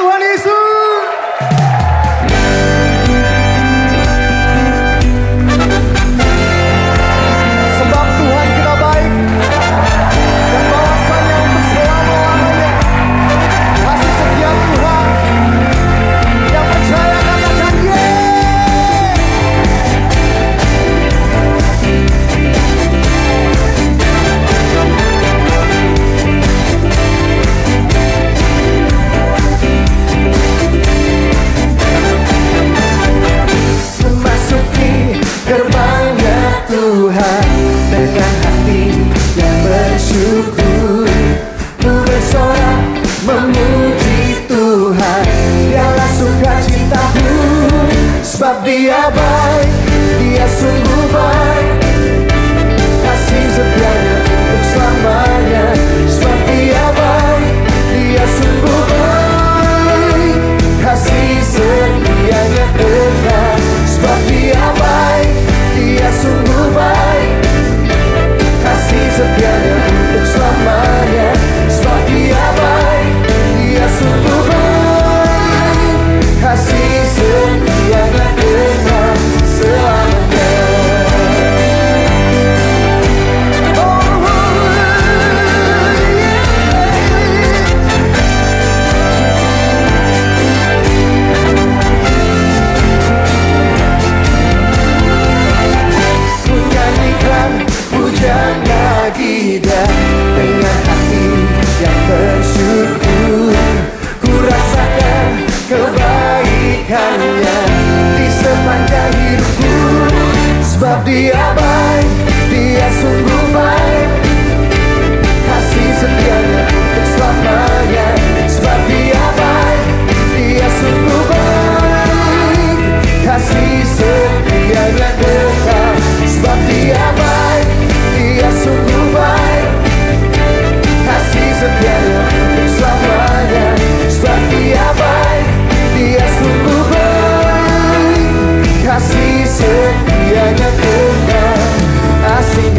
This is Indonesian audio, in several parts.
atualizo. Kasih setia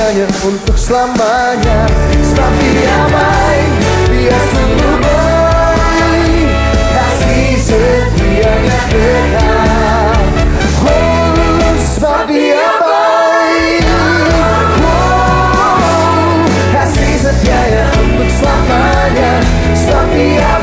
bahagianya untuk selamanya. Tapi damai biar sungguh baik. Kasih setianya kekal Oh, sebab dia baik Oh, kasih setianya untuk selamanya. Tapi damai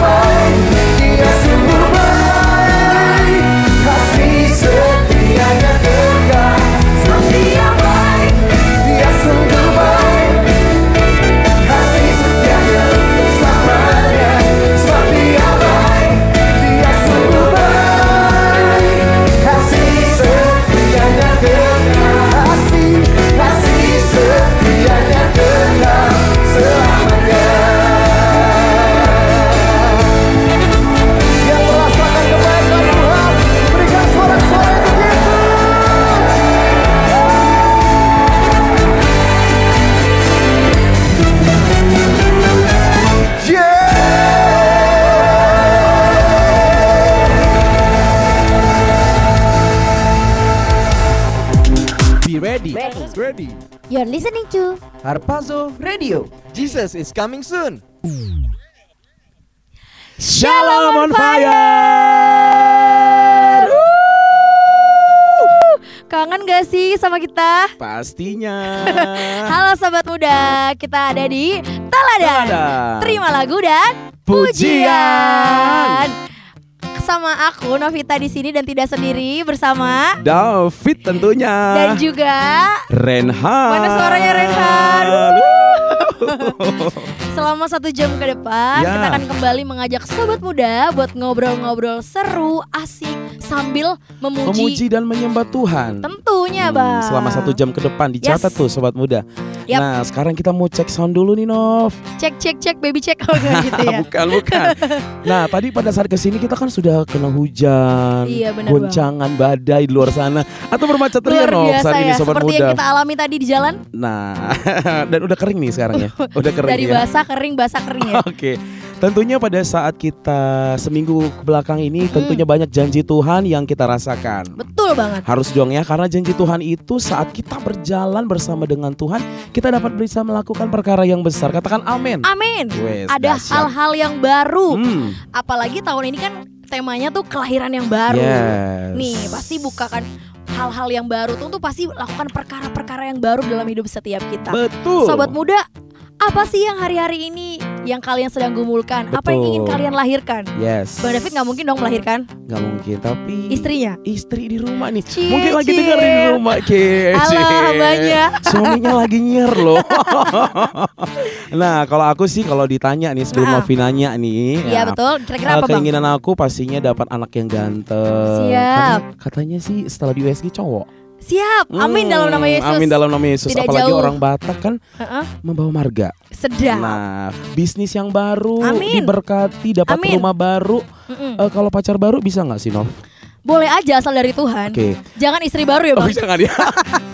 Harpazo Radio. Jesus is coming soon. Shalom on fire. Kangen gak sih sama kita? Pastinya. Halo sobat muda, kita ada di Teladan. Teladan. Terima lagu dan pujian. pujian bersama aku Novita di sini dan tidak sendiri bersama. David tentunya. Dan juga Renha Mana suaranya Renha? Selama satu jam ke depan ya. kita akan kembali mengajak sobat muda buat ngobrol-ngobrol seru, asik sambil memuji, memuji dan menyembah Tuhan. Tentunya, hmm, Bang. Selama satu jam ke depan dicatat yes. tuh sobat muda. Yep. Nah, sekarang kita mau cek sound dulu nih, Nov. Cek cek cek baby cek kalau oh, gitu ya. bukan, bukan. Nah, tadi pada saat ke sini kita kan sudah kena hujan, iya, bener, goncangan bang. badai di luar sana atau bermacet ria, Nov saat ini ya, sobat muda. Seperti yang kita alami tadi di jalan. Nah, dan udah kering nih sekarang ya. Udah kering Dari ya. basah kering basah kering ya. Oke, tentunya pada saat kita seminggu ke belakang ini Hmm. tentunya banyak janji Tuhan yang kita rasakan. Betul banget. Harus dong ya, karena janji Tuhan itu saat kita berjalan bersama dengan Tuhan, kita dapat bisa melakukan perkara yang besar. Katakan amin. Amin. Wes, Ada hal-hal yang baru. Hmm, Apalagi tahun ini kan temanya tuh kelahiran yang baru. yes. Nih, pasti bukakan hal-hal yang baru tuh tuh pasti lakukan perkara-perkara yang baru dalam hidup setiap kita. Betul. Sobat muda, apa sih yang hari-hari ini yang kalian sedang gumulkan? Apa yang Betul. ingin kalian lahirkan? Yes. Bang David nggak mungkin dong melahirkan Nggak mungkin, tapi istrinya. istri di rumah nih. Cie, mungkin lagi cie. dengerin di rumah, Cie. Alah, banyak. Suaminya lagi nyer loh. nah, kalau aku sih kalau ditanya nih sebelum Nah. Novi nanya nih, Iya ya, betul. Kira-kira Uh, apa bang? keinginan aku pastinya dapat anak yang ganteng. Siap. Karena katanya sih setelah di USG cowok. Siap. Amin Hmm, dalam nama Yesus. Amin dalam nama Yesus. Tidak Apalagi jauh. orang Batak kan Heeh. membawa marga. Sedap. Nah, bisnis yang baru, Amin. diberkati, dapat Amin. rumah baru. Eh, kalau pacar baru bisa nggak sih, Nov? Boleh aja asal dari Tuhan. Oke. Jangan istri baru ya Oh, bang. bisa nggak dia?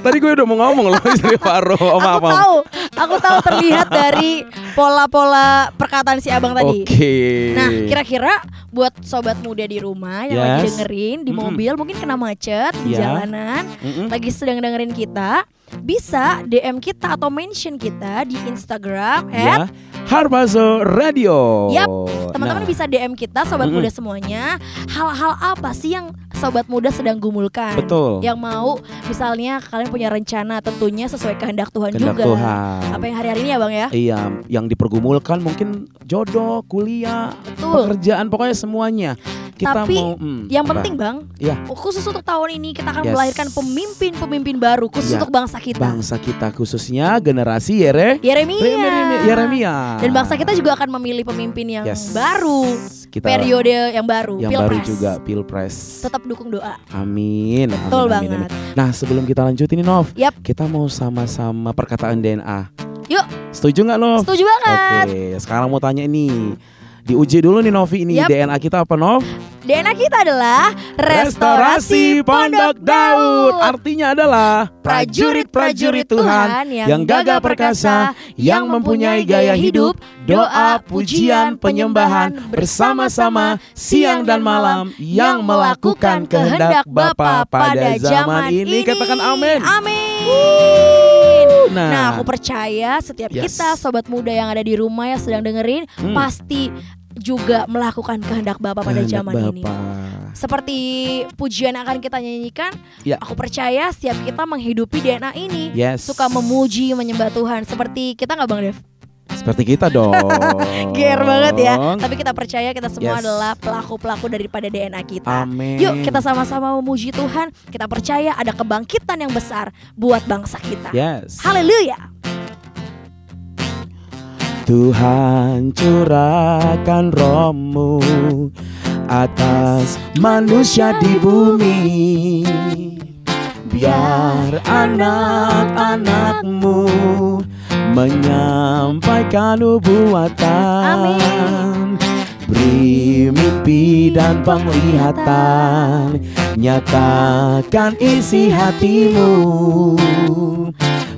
Tadi gue udah mau ngomong loh istri baru. Oh, maaf, aku tahu, aku tahu terlihat dari pola-pola perkataan si abang tadi. Oke. Nah, kira-kira buat sobat muda di rumah yang lagi Yes. dengerin di mobil mungkin kena macet di Ya. jalanan, Mm-mm. lagi sedang dengerin kita, bisa DM kita atau mention kita di Instagram Ya. at Harbazo Radio. Yap, teman-teman Nah, bisa DM kita sobat Mm-mm. muda semuanya. Hal-hal apa sih yang sobat muda sedang gumulkan? Betul. Yang mau misalnya kalian punya rencana tentunya sesuai kehendak Tuhan Kehendak juga. Tuhan. Apa yang hari-hari ini ya, Bang ya? Iya, yang dipergumulkan mungkin jodoh, kuliah, Betul. pekerjaan, pokoknya semuanya. Kita Tapi mau hmm, Yang apa? penting, Bang, Iya. khusus untuk tahun ini kita akan Yes. melahirkan pemimpin-pemimpin baru khusus Iya. untuk bangsa kita. bangsa kita khususnya generasi Yere Yeremia. Yeremia. Yeremia. Dan bangsa kita juga akan memilih pemimpin yang Yes. baru, kita periode yang baru, yang baru pilpres. juga pilpres. Tetap dukung doa. Amin. Betul amin, amin, banget. amin. Nah, sebelum kita lanjutin nih Nov, Yap. kita mau sama-sama perkataan DNA. Yuk. Setuju nggak Nov? Setuju banget. Oke, sekarang mau tanya nih. Diuji dulu nih Novi ini Yap. DNA kita apa Nov? DNA kita adalah Restorasi Pondok Daud. Artinya adalah prajurit-prajurit Tuhan yang gagah perkasa, yang mempunyai gaya hidup, doa, pujian, penyembahan bersama-sama siang dan malam yang melakukan kehendak Bapa pada zaman ini. Katakan amin. Amin. Nah. Nah, aku percaya setiap Yes. kita sobat muda yang ada di rumah yang sedang dengerin Hmm. pasti juga melakukan kehendak Bapa pada Kehendak zaman ini. Bapa. Seperti pujian akan kita nyanyikan, Ya. aku percaya setiap kita menghidupi DNA ini Yes. suka memuji, menyembah Tuhan. Seperti kita nggak Bang Dev? Seperti kita dong. Gear banget ya. Tapi kita percaya kita semua Yes. adalah pelaku-pelaku daripada DNA kita. Amin. Yuk kita sama-sama memuji Tuhan. Kita percaya ada kebangkitan yang besar buat bangsa kita. Yes. Haleluya. Tuhan curahkan rohmu atas manusia di bumi. Biar anak-anakmu menyampaikan nubuatan. Beri mimpi dan penglihatan. Nyatakan isi hatimu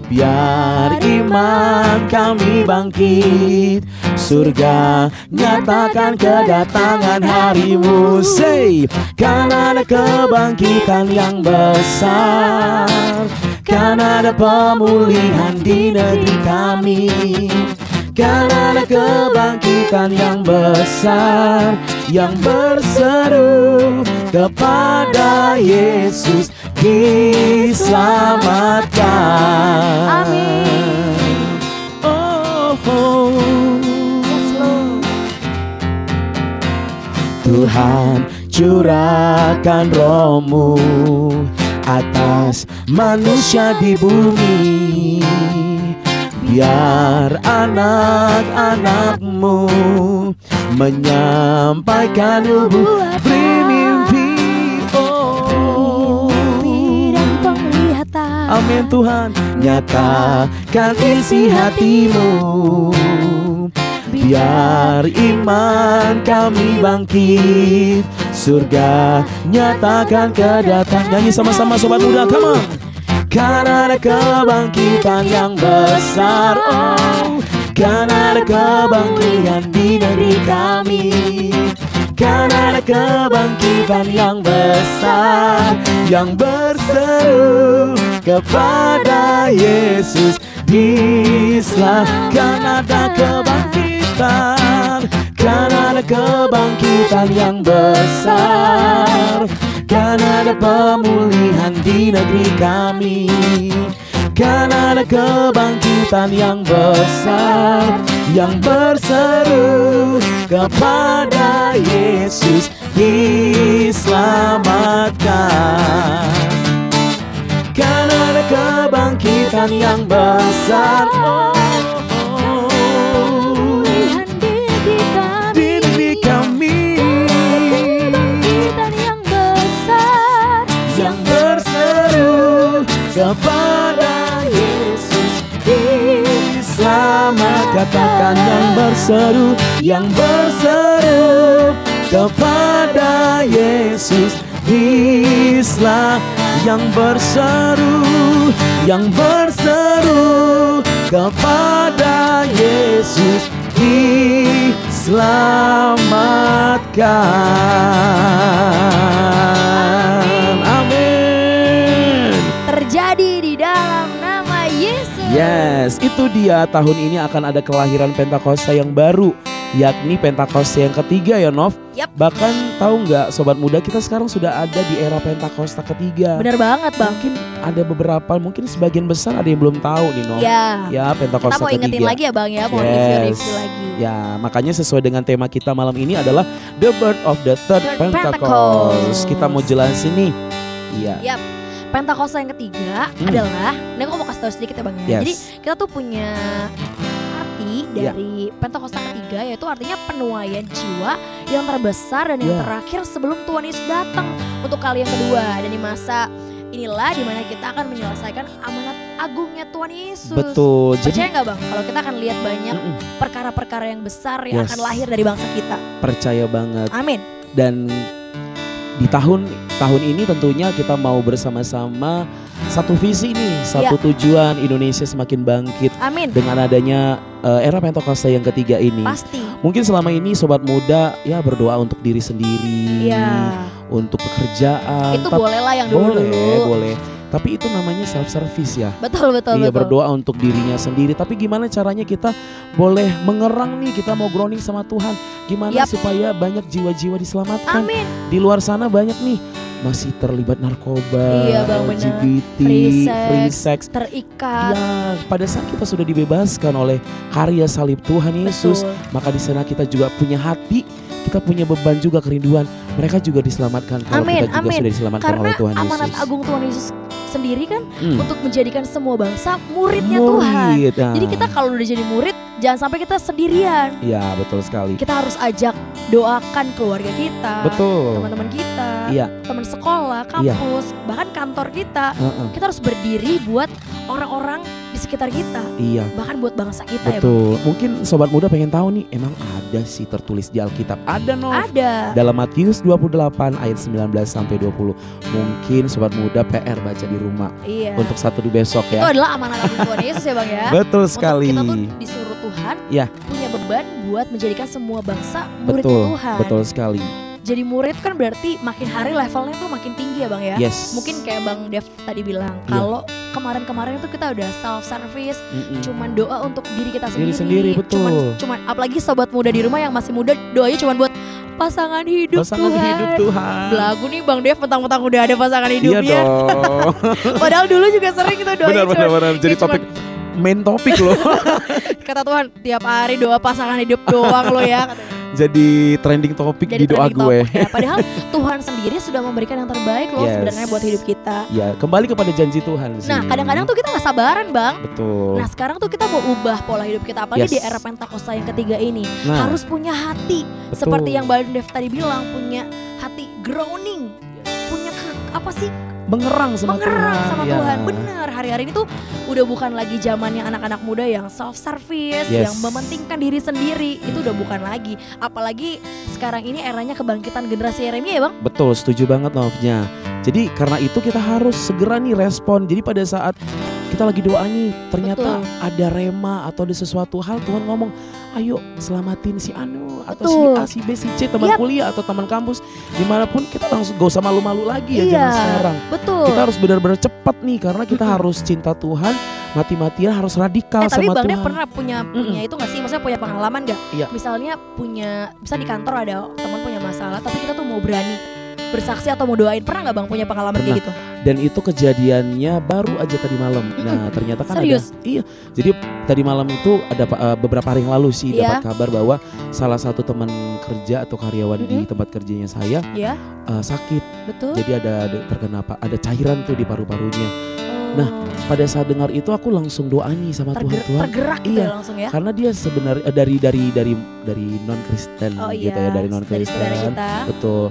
Biar iman kami bangkit. Surga nyatakan kedatangan harimu. Say Karena ada kebangkitan yang besar. Karena ada pemulihan di negeri kami. Karena ada kebangkitan yang besar Yang berseru kepada Yesus diselamatkan curahkan rohmu atas manusia di bumi Biar anak-anakmu menyampaikan nubuat Beri mimpi oh. Dan penglihatan. Amin Tuhan Nyatakan isi hatimu Biar iman kami bangkit Surga nyatakan kedatangan. Nyanyi sama-sama sobat muda come Karena ada kebangkitan yang besar oh. Karena ada kebangkitan di negeri kami. Karena ada kebangkitan yang besar Yang berseru kepada Yesus. Islam Karena ada kebangkitan Karena ada kebangkitan yang besar. Karena ada pemulihan di negeri kami. Karena ada kebangkitan yang besar Yang berseru kepada Yesus diselamatkan. Karena ada kebangkitan yang besar kepada Yesus. Selamat katakan yang berseru Yang berseru kepada Yesus. Islam yang berseru Yang berseru kepada Yesus. Diselamatkan Yes, itu dia tahun ini akan ada kelahiran Pentakosta yang baru yakni Pentakosta yang ketiga ya Nov. Yap. Bahkan tahu nggak sobat muda kita sekarang sudah ada di era Pentakosta ketiga. Bener banget bang Mungkin ada beberapa, mungkin sebagian besar ada yang belum tahu nih Nov. Ya Ya Kita Pentakosta mau ingetin ketiga. lagi ya bang ya Mau Yes. review-review lagi Ya, makanya sesuai dengan tema kita malam ini adalah The Birth of the Third Third Pentecost. Pentecost. Kita mau jelasin nih. Iya. Yap. Pentakosta yang ketiga Hmm. adalah, ini aku mau kasih tahu sedikit ya bang ya. Yes. Jadi kita tuh punya arti Ya. dari Pentakosta ketiga yaitu artinya penuaian jiwa yang terbesar dan yang Ya. terakhir sebelum Tuhan Yesus datang untuk kali yang kedua dan di masa inilah di mana kita akan menyelesaikan amanat agungnya Tuhan Yesus. Betul. Jadi Percaya nggak bang? Kalau kita akan lihat banyak perkara-perkara yang besar yang Yes. akan lahir dari bangsa kita. percaya banget. Amin. dan di tahun tahun ini tentunya kita mau bersama-sama satu visi nih, satu tujuan Indonesia semakin bangkit Amin. dengan adanya eh, era Pentakosta yang ketiga ini. Pasti. Mungkin selama ini sobat muda ya berdoa untuk diri sendiri, Iya. untuk pekerjaan. Itu boleh lah yang dulu boleh, dulu. boleh. Tapi itu namanya self service ya. Betul betul iya betul. berdoa untuk dirinya sendiri. Tapi gimana caranya kita boleh mengerang nih kita mau grounding sama Tuhan. Gimana Yap. supaya banyak jiwa-jiwa diselamatkan Amin. di luar sana banyak nih masih terlibat narkoba, Iya, Bang, benar. LGBT, Free sex. free sex. Terikat. Ya, pada saat kita sudah dibebaskan oleh karya salib Tuhan Yesus, Betul. maka di sana kita juga punya hati, kita punya beban juga kerinduan. Mereka juga diselamatkan kalau Amin, kita juga amin. sudah diselamatkan Karena oleh Tuhan amanat Yesus. agung Tuhan Yesus sendiri kan Hmm. untuk menjadikan semua bangsa muridnya Tuhan. Murid, nah. Jadi kita kalau udah jadi murid jangan sampai kita sendirian. Ya betul sekali. Kita harus ajak doakan keluarga kita, teman-teman kita, Iya. teman sekolah, Iya. kampus, bahkan kantor kita. Heeh, Kita harus berdiri buat orang-orang di sekitar kita, Iya. bahkan buat bangsa kita ya. Betul. Mungkin sobat muda pengen tahu nih, emang ada sih tertulis di Alkitab. Ada no. Ada. Dalam Matius 28 ayat 19 sampai 20. Mungkin sobat muda PR baca di rumah Iya. untuk satu di besok Itu ya. adalah amanat agung Tuhan Yesus ya Bang ya. Betul Untuk sekali. kita tuh disuruh Tuhan Ya. punya beban buat menjadikan semua bangsa murid Betul. Tuhan. Betul sekali. Jadi murid kan berarti makin hari levelnya tuh makin tinggi ya Bang ya. Yes. Mungkin kayak Bang Dev tadi bilang Iya. kalau kemarin-kemarin itu kita udah self service, Mm-mm. cuman doa untuk diri kita Diri sendiri. sendiri, betul. Cuman cuman apalagi sobat muda di rumah yang masih muda doanya cuman buat pasangan hidup Pasangan Tuhan. hidup Tuhan. Belagu nih Bang Dev mentang-mentang udah ada pasangan Iya hidupnya. dong. Padahal dulu juga sering tuh doanya benar benar. Jadi ya cuman- topik main topik loh. Kata Tuhan tiap hari doa pasangan hidup doang lo ya katanya. Jadi trending topik Jadi di doa trending gue. ya. Padahal Tuhan sendiri sudah memberikan yang terbaik loh Yes. sebenarnya buat hidup kita. Ya, kembali kepada janji Tuhan sih. Nah kadang-kadang tuh kita nggak sabaran bang. betul. Nah sekarang tuh kita mau ubah pola hidup kita apalagi Yes. di era Pentakosta yang ketiga ini Nah, harus punya hati betul. seperti yang Bang Dev tadi bilang punya hati groaning punya ke- apa sih mengerang sama mengerang Tuhan. sama Ya. Tuhan. Bener, hari-hari ini tuh udah bukan lagi zamannya anak-anak muda yang self service, Yes. yang mementingkan diri sendiri. Itu udah bukan lagi. Apalagi sekarang ini eranya kebangkitan generasi Yeremia ya, Bang. Betul, setuju banget Novnya. Jadi karena itu kita harus segera nih respon. Jadi pada saat kita lagi doa nih, ternyata Betul. ada rema atau ada sesuatu hal Tuhan ngomong, ayo selamatin si Anu atau Betul. si A, si B, si C, teman Yap. kuliah atau teman kampus, di mana pun kita langsung gak usah malu-malu lagi ya Iya. zaman sekarang. Betul. Kita harus benar-benar cepat nih karena kita Mm-mm. harus cinta Tuhan, mati-matian harus radikal Eh tapi sama Bang Tuhan. pernah punya punya itu gak sih? Maksudnya punya pengalaman gak? Iya. Misalnya punya, bisa di kantor ada teman punya masalah, tapi kita tuh mau berani bersaksi atau mau doain. Pernah gak Bang punya pengalaman kayak gitu? Dan itu kejadiannya baru aja tadi malam. Nah ternyata kan Serius? ada. Iya. Jadi tadi malam itu ada uh, beberapa hari yang lalu sih Iya. dapat kabar bahwa salah satu teman kerja atau karyawan di Mm-mm. tempat kerjanya saya Ya, uh, sakit. betul. Jadi ada, ada terkena apa? Ada cairan tuh di paru-parunya. Oh, nah, Pada saat dengar itu aku langsung doa nih sama Tuhan tergerak, Tuhan. tergerak gitu Iya. ya langsung ya. Karena dia sebenarnya eh, dari dari dari dari non Kristen Oh gitu iya, ya dari non dari saudara Kristen. Betul.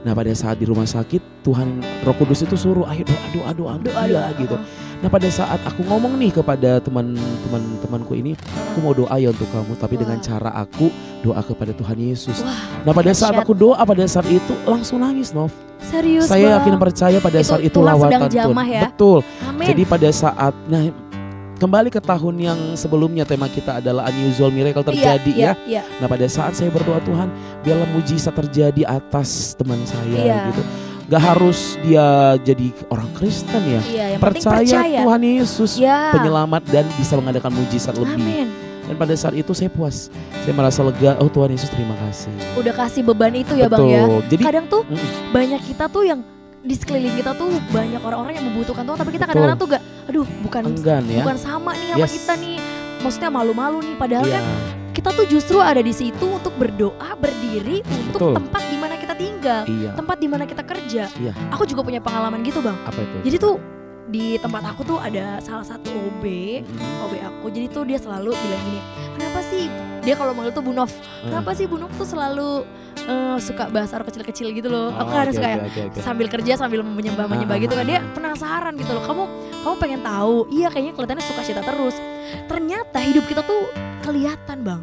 Nah pada saat di rumah sakit Tuhan Roh Kudus itu suruh ayo doa doa doa Doa, iya, doa. gitu. Nah pada saat aku ngomong nih kepada teman-teman temanku ini, aku mau doa ya untuk kamu, tapi dengan cara aku doa kepada Tuhan Yesus. Nah pada saat aku doa pada saat itu langsung nangis Nov. serius Saya Bang. yakin percaya pada Itu saat itu Tuhan lawatan Tuhan. ya. Betul. Amin. Jadi pada saat nah kembali ke tahun yang sebelumnya tema kita adalah unusual miracle terjadi iya, ya. Iya, Nah pada saat saya berdoa Tuhan biarlah mujizat terjadi atas teman saya Iya. gitu. Gak harus dia jadi orang Kristen ya. iya. Yang Percaya, percaya. Tuhan Yesus Ya. penyelamat dan bisa mengadakan mujizat lebih. Amin. Dan pada saat itu saya puas. Saya merasa lega. Oh Tuhan Yesus terima kasih. Udah kasih beban itu ya Betul. Bang ya. Jadi Kadang tuh Mm-mm. banyak kita tuh yang di sekeliling kita tuh banyak orang-orang yang membutuhkan Tuhan tapi kita kadang-kadang tuh gak aduh bukan enggan ya. bukan sama nih sama Yes. kita nih maksudnya malu-malu nih padahal Iya. kan kita tuh justru ada di situ untuk berdoa berdiri untuk Betul. tempat di mana kita tinggal Iya. tempat di mana kita kerja Iya. aku juga punya pengalaman gitu bang Apa itu? jadi tuh di tempat aku tuh ada salah satu OB Mm. OB aku. Jadi tuh dia selalu bilang gini kenapa sih? Dia kalau manggil tuh Bunov. Ah. kenapa sih Bunov tuh selalu eh, suka bahas orang kecil-kecil gitu loh? Aku Oh, kan harus oke, kayak oke, oke, oke. sambil kerja sambil menyembah menyembah Ah, gitu kan. dia penasaran gitu loh. Kamu kamu pengen tahu? Iya kayaknya kelihatannya suka cita terus. Ternyata hidup kita tuh kelihatan bang.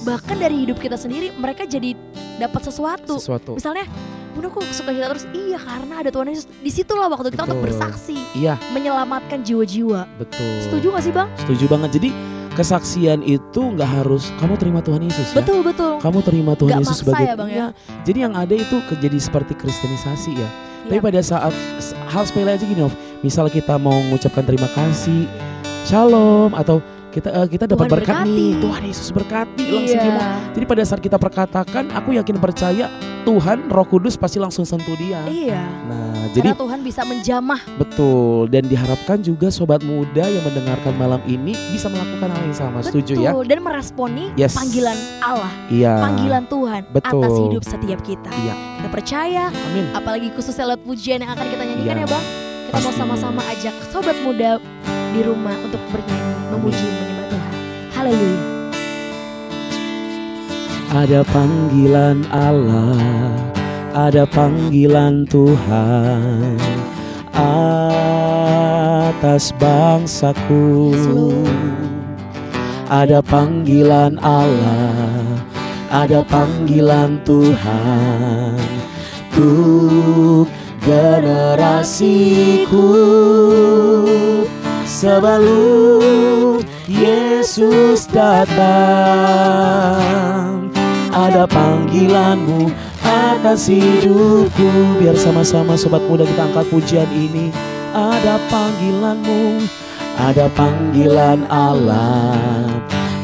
Bahkan dari hidup kita sendiri mereka jadi dapat sesuatu. Sesuatu. misalnya Bunda kok suka cita terus iya karena ada Tuhan Yesus di situlah waktu kita untuk Betul. bersaksi Iya, menyelamatkan jiwa-jiwa betul. setuju gak sih bang Setuju banget. Jadi kesaksian itu nggak harus kamu terima Tuhan Yesus ya. betul betul Kamu terima Tuhan Nggak Yesus maksa sebagai ya, Bang, ya? Iya. Jadi yang ada itu jadi seperti kristenisasi ya. Tapi Iya. pada saat hal sepele aja gini, Ov. misal kita mau mengucapkan terima kasih, shalom atau kita eh, kita dapat Tuhan berkat berkati. nih, Tuhan Yesus berkati langsung iya. mau. Jadi pada saat kita perkatakan, aku yakin percaya Tuhan Roh Kudus pasti langsung sentuh dia. iya Nah, jadi karena Tuhan bisa menjamah betul dan diharapkan juga sobat muda yang mendengarkan malam ini bisa melakukan hal yang sama. Setuju ya? betul dan meresponi Yes. panggilan Allah Iya. panggilan Tuhan Betul. atas hidup setiap kita Iya. kita percaya Amin. apalagi khususnya lewat pujian yang akan kita nyanyikan Iya. ya bang kita mau Pasti. sama-sama ajak sobat muda di rumah untuk bernyanyi memuji menyembah Tuhan. Haleluya. Ada panggilan Allah, ada panggilan Tuhan atas bangsaku. Ada panggilan Allah, ada panggilan Tuhan. Untuk generasiku sebelum Yesus datang. Ada panggilanmu atas hidupku. Biar sama-sama sobat muda kita angkat pujian ini. Ada panggilanmu ada panggilan Allah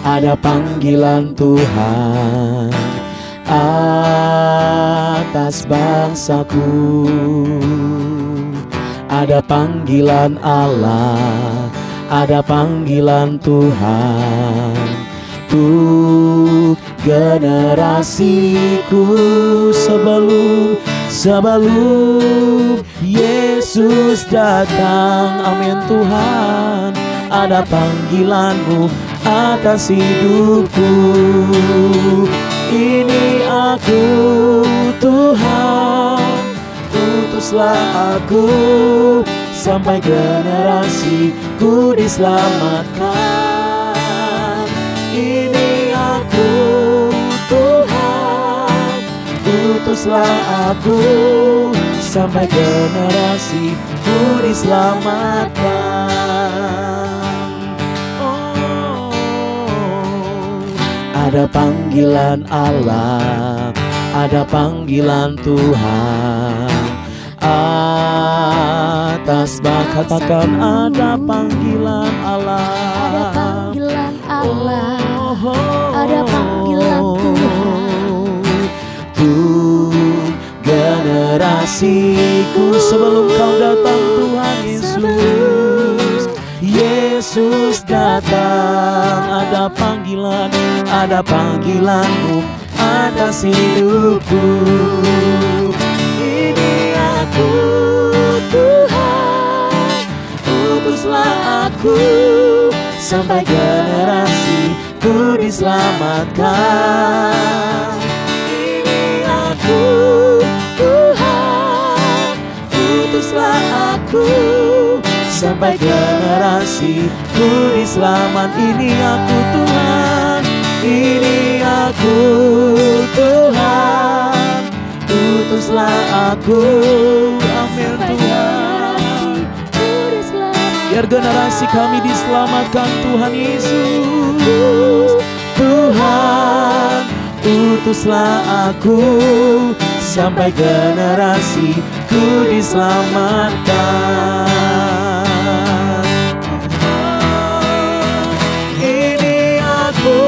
ada panggilan Tuhan atas bangsaku ada panggilan Allah ada panggilan Tuhan. Untuk generasiku sebelum sebelum Yesus datang. Amin Tuhan. Ada panggilanmu atas hidupku. Ini aku Tuhan utuslah aku sampai generasiku diselamatkan. Ini aku Tuhan, utuslah aku sampai generasiku diselamatkan. Oh, ada panggilan Allah, ada panggilan Tuhan. Atas bak katakan ada panggilan Allah. Ada panggilan Allah. Oh, ada panggilan Tuhan. Tuh generasiku sebelum kau datang Tuhan Yesus. Yesus datang, ada panggilan, ada panggilanmu atas hidupku. Utuslah aku sampai generasiku diselamatkan. Ini aku Tuhan, utuslah aku sampai generasiku diselamat. Ini aku Tuhan, ini aku Tuhan, utuslah aku. Biar generasi kami diselamatkan Tuhan Yesus. Tuhan utuslah aku Sampai generasiku diselamatkan. Ini aku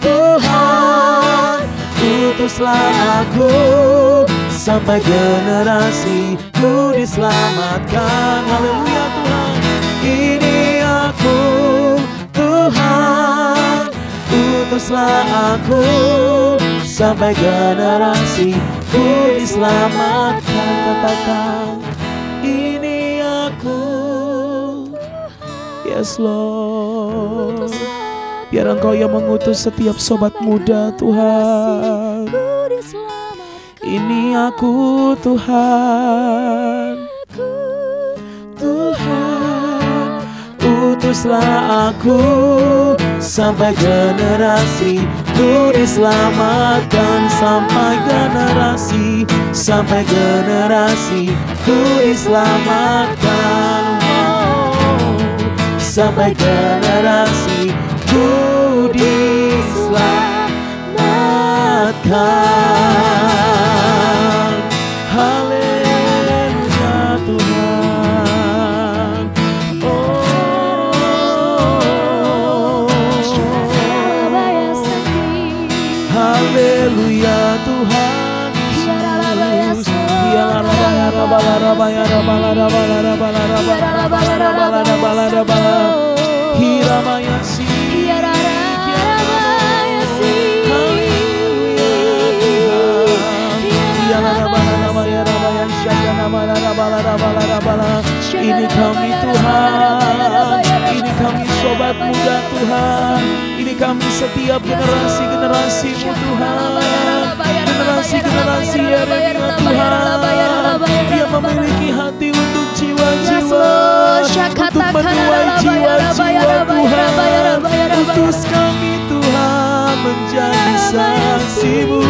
Tuhan Utuslah aku Sampai generasiku diselamatkan. Haleluya Tuhan aku Tuhan Utuslah aku Sampai generasiku diselamatkan. Katakan Ini aku. Yes Lord. Biar engkau yang mengutus setiap sobat muda Tuhan. Ini aku Tuhan Tuhan Teruslah aku sampai generasi. Ku selamatkan sampai generasi Sampai generasi. Ku selamatkan oh, Sampai generasi. Ku selamatkan generasi-generasimu Tuhan. Generasi-generasi Yeremia Tuhan Dia memiliki hati untuk jiwa-jiwa Untuk menuai jiwa-jiwa Tuhan. Utus kami Tuhan menjadi saksimu.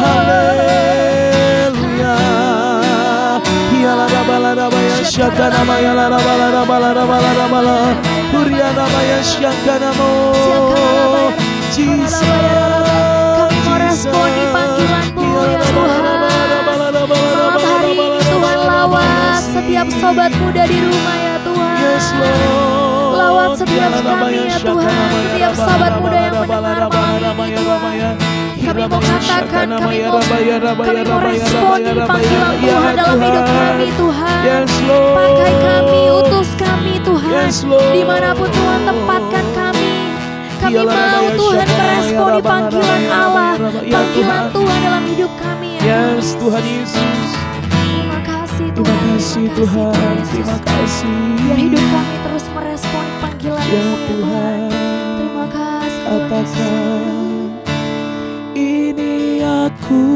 Haleluya. Hiala rabala rabaya syaka namaya la rabala rabala rabala rabala Huria rabaya syaka namo lawat setiap sobat muda di rumah ya Tuhan. Yes Lord. Lawat setiap kami ya Tuhan. Setiap sahabat muda yang mendengar malam ini Tuhan. Kami mau katakan, kami mau, kami mau responi panggilan Tuhan dalam hidup kami Tuhan. Pakai kami, utus kami Tuhan. Di mana pun Tuhan tempatkan kami Kami mau Tuhan meresponi panggilan Allah Ya Panggilan Tuhan. Tuhan dalam hidup kami ya Yes Tuhan Yesus kasih Tuhan Yesus. Terima kasih Biar hidup kami terus meresponi panggilan Ya ya Tuhan Terima kasih. Katakan Ini aku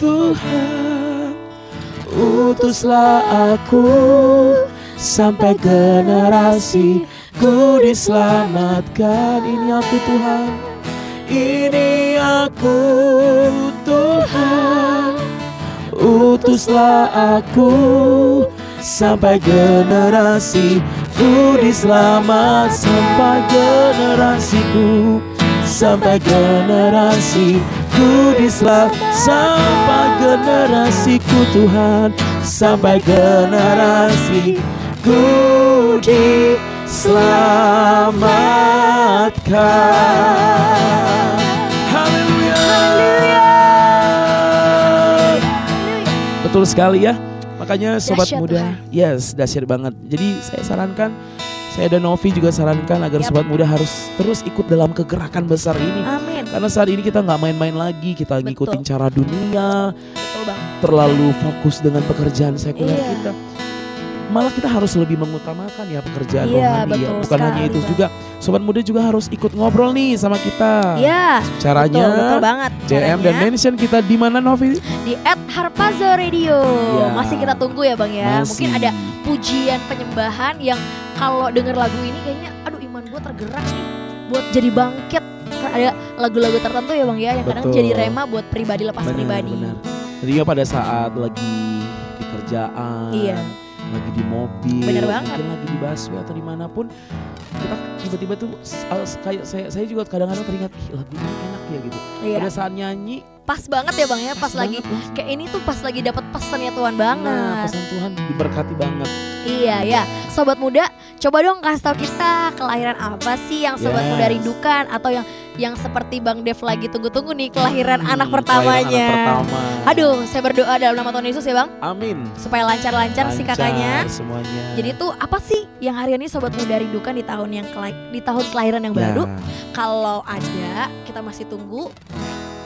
Tuhan Utuslah aku sampai generasi ku diselamatkan. Ini aku Tuhan, ini aku Tuhan. Utuslah aku sampai generasi ku diselamat sampai generasiku sampai generasi ku diselamat sampai generasiku Tuhan sampai generasi ku diselamatkan Betul sekali ya Makanya sobat Dahsyat muda, Tuhan. yes dahsyat banget. Jadi saya sarankan, saya dan Novi juga sarankan agar Yap. sobat muda harus terus ikut dalam kegerakan besar ini. Amin. Karena saat ini kita nggak main-main lagi, kita Betul. ngikutin cara dunia, Betul bang. terlalu fokus dengan pekerjaan sekuler Iya. kita. Malah kita harus lebih mengutamakan ya pekerjaan Iya, rohani ya. Bukan hanya sekali, itu Bang. juga, sobat muda juga harus ikut ngobrol nih sama kita. Iya. Caranya Betul, betul banget. DM dan Caranya mention kita di mana Novi? di Harpazo Radio. Ya. Masih kita tunggu ya bang ya. Masih. Mungkin ada pujian penyembahan yang kalau denger lagu ini kayaknya aduh iman gue tergerak nih buat jadi bangkit. Kan ada lagu-lagu tertentu ya bang ya yang kadang jadi rema buat pribadi lepas Benar, pribadi. benar. Tentunya pada saat lagi di kerjaan, Iya. Lagi di mobil, Benar banget. mungkin lagi di busway atau di mana pun, kita tiba-tiba tuh kayak saya saya juga kadang-kadang teringat "Ih, lagu ini enak ya gitu. Iya. Pada saat nyanyi, Pas banget ya bang ya pas, lagi banget, kayak ini tuh pas lagi dapat pesannya Tuhan Nah, banget. pesan Tuhan diberkati banget. Iya ya, sobat muda, coba dong kasih tau kita kelahiran apa sih yang sobat Yes. muda rindukan atau yang yang seperti Bang Dev lagi tunggu-tunggu nih kelahiran Hmm, anak pertamanya. Anak pertama. Aduh, saya berdoa dalam nama Tuhan Yesus ya Bang, Amin. supaya lancar-lancar si kakaknya. semuanya. Jadi tuh apa sih yang hari ini sobat muda rindukan di tahun yang di tahun kelahiran yang Ya, baru? Kalau ada, kita masih tunggu.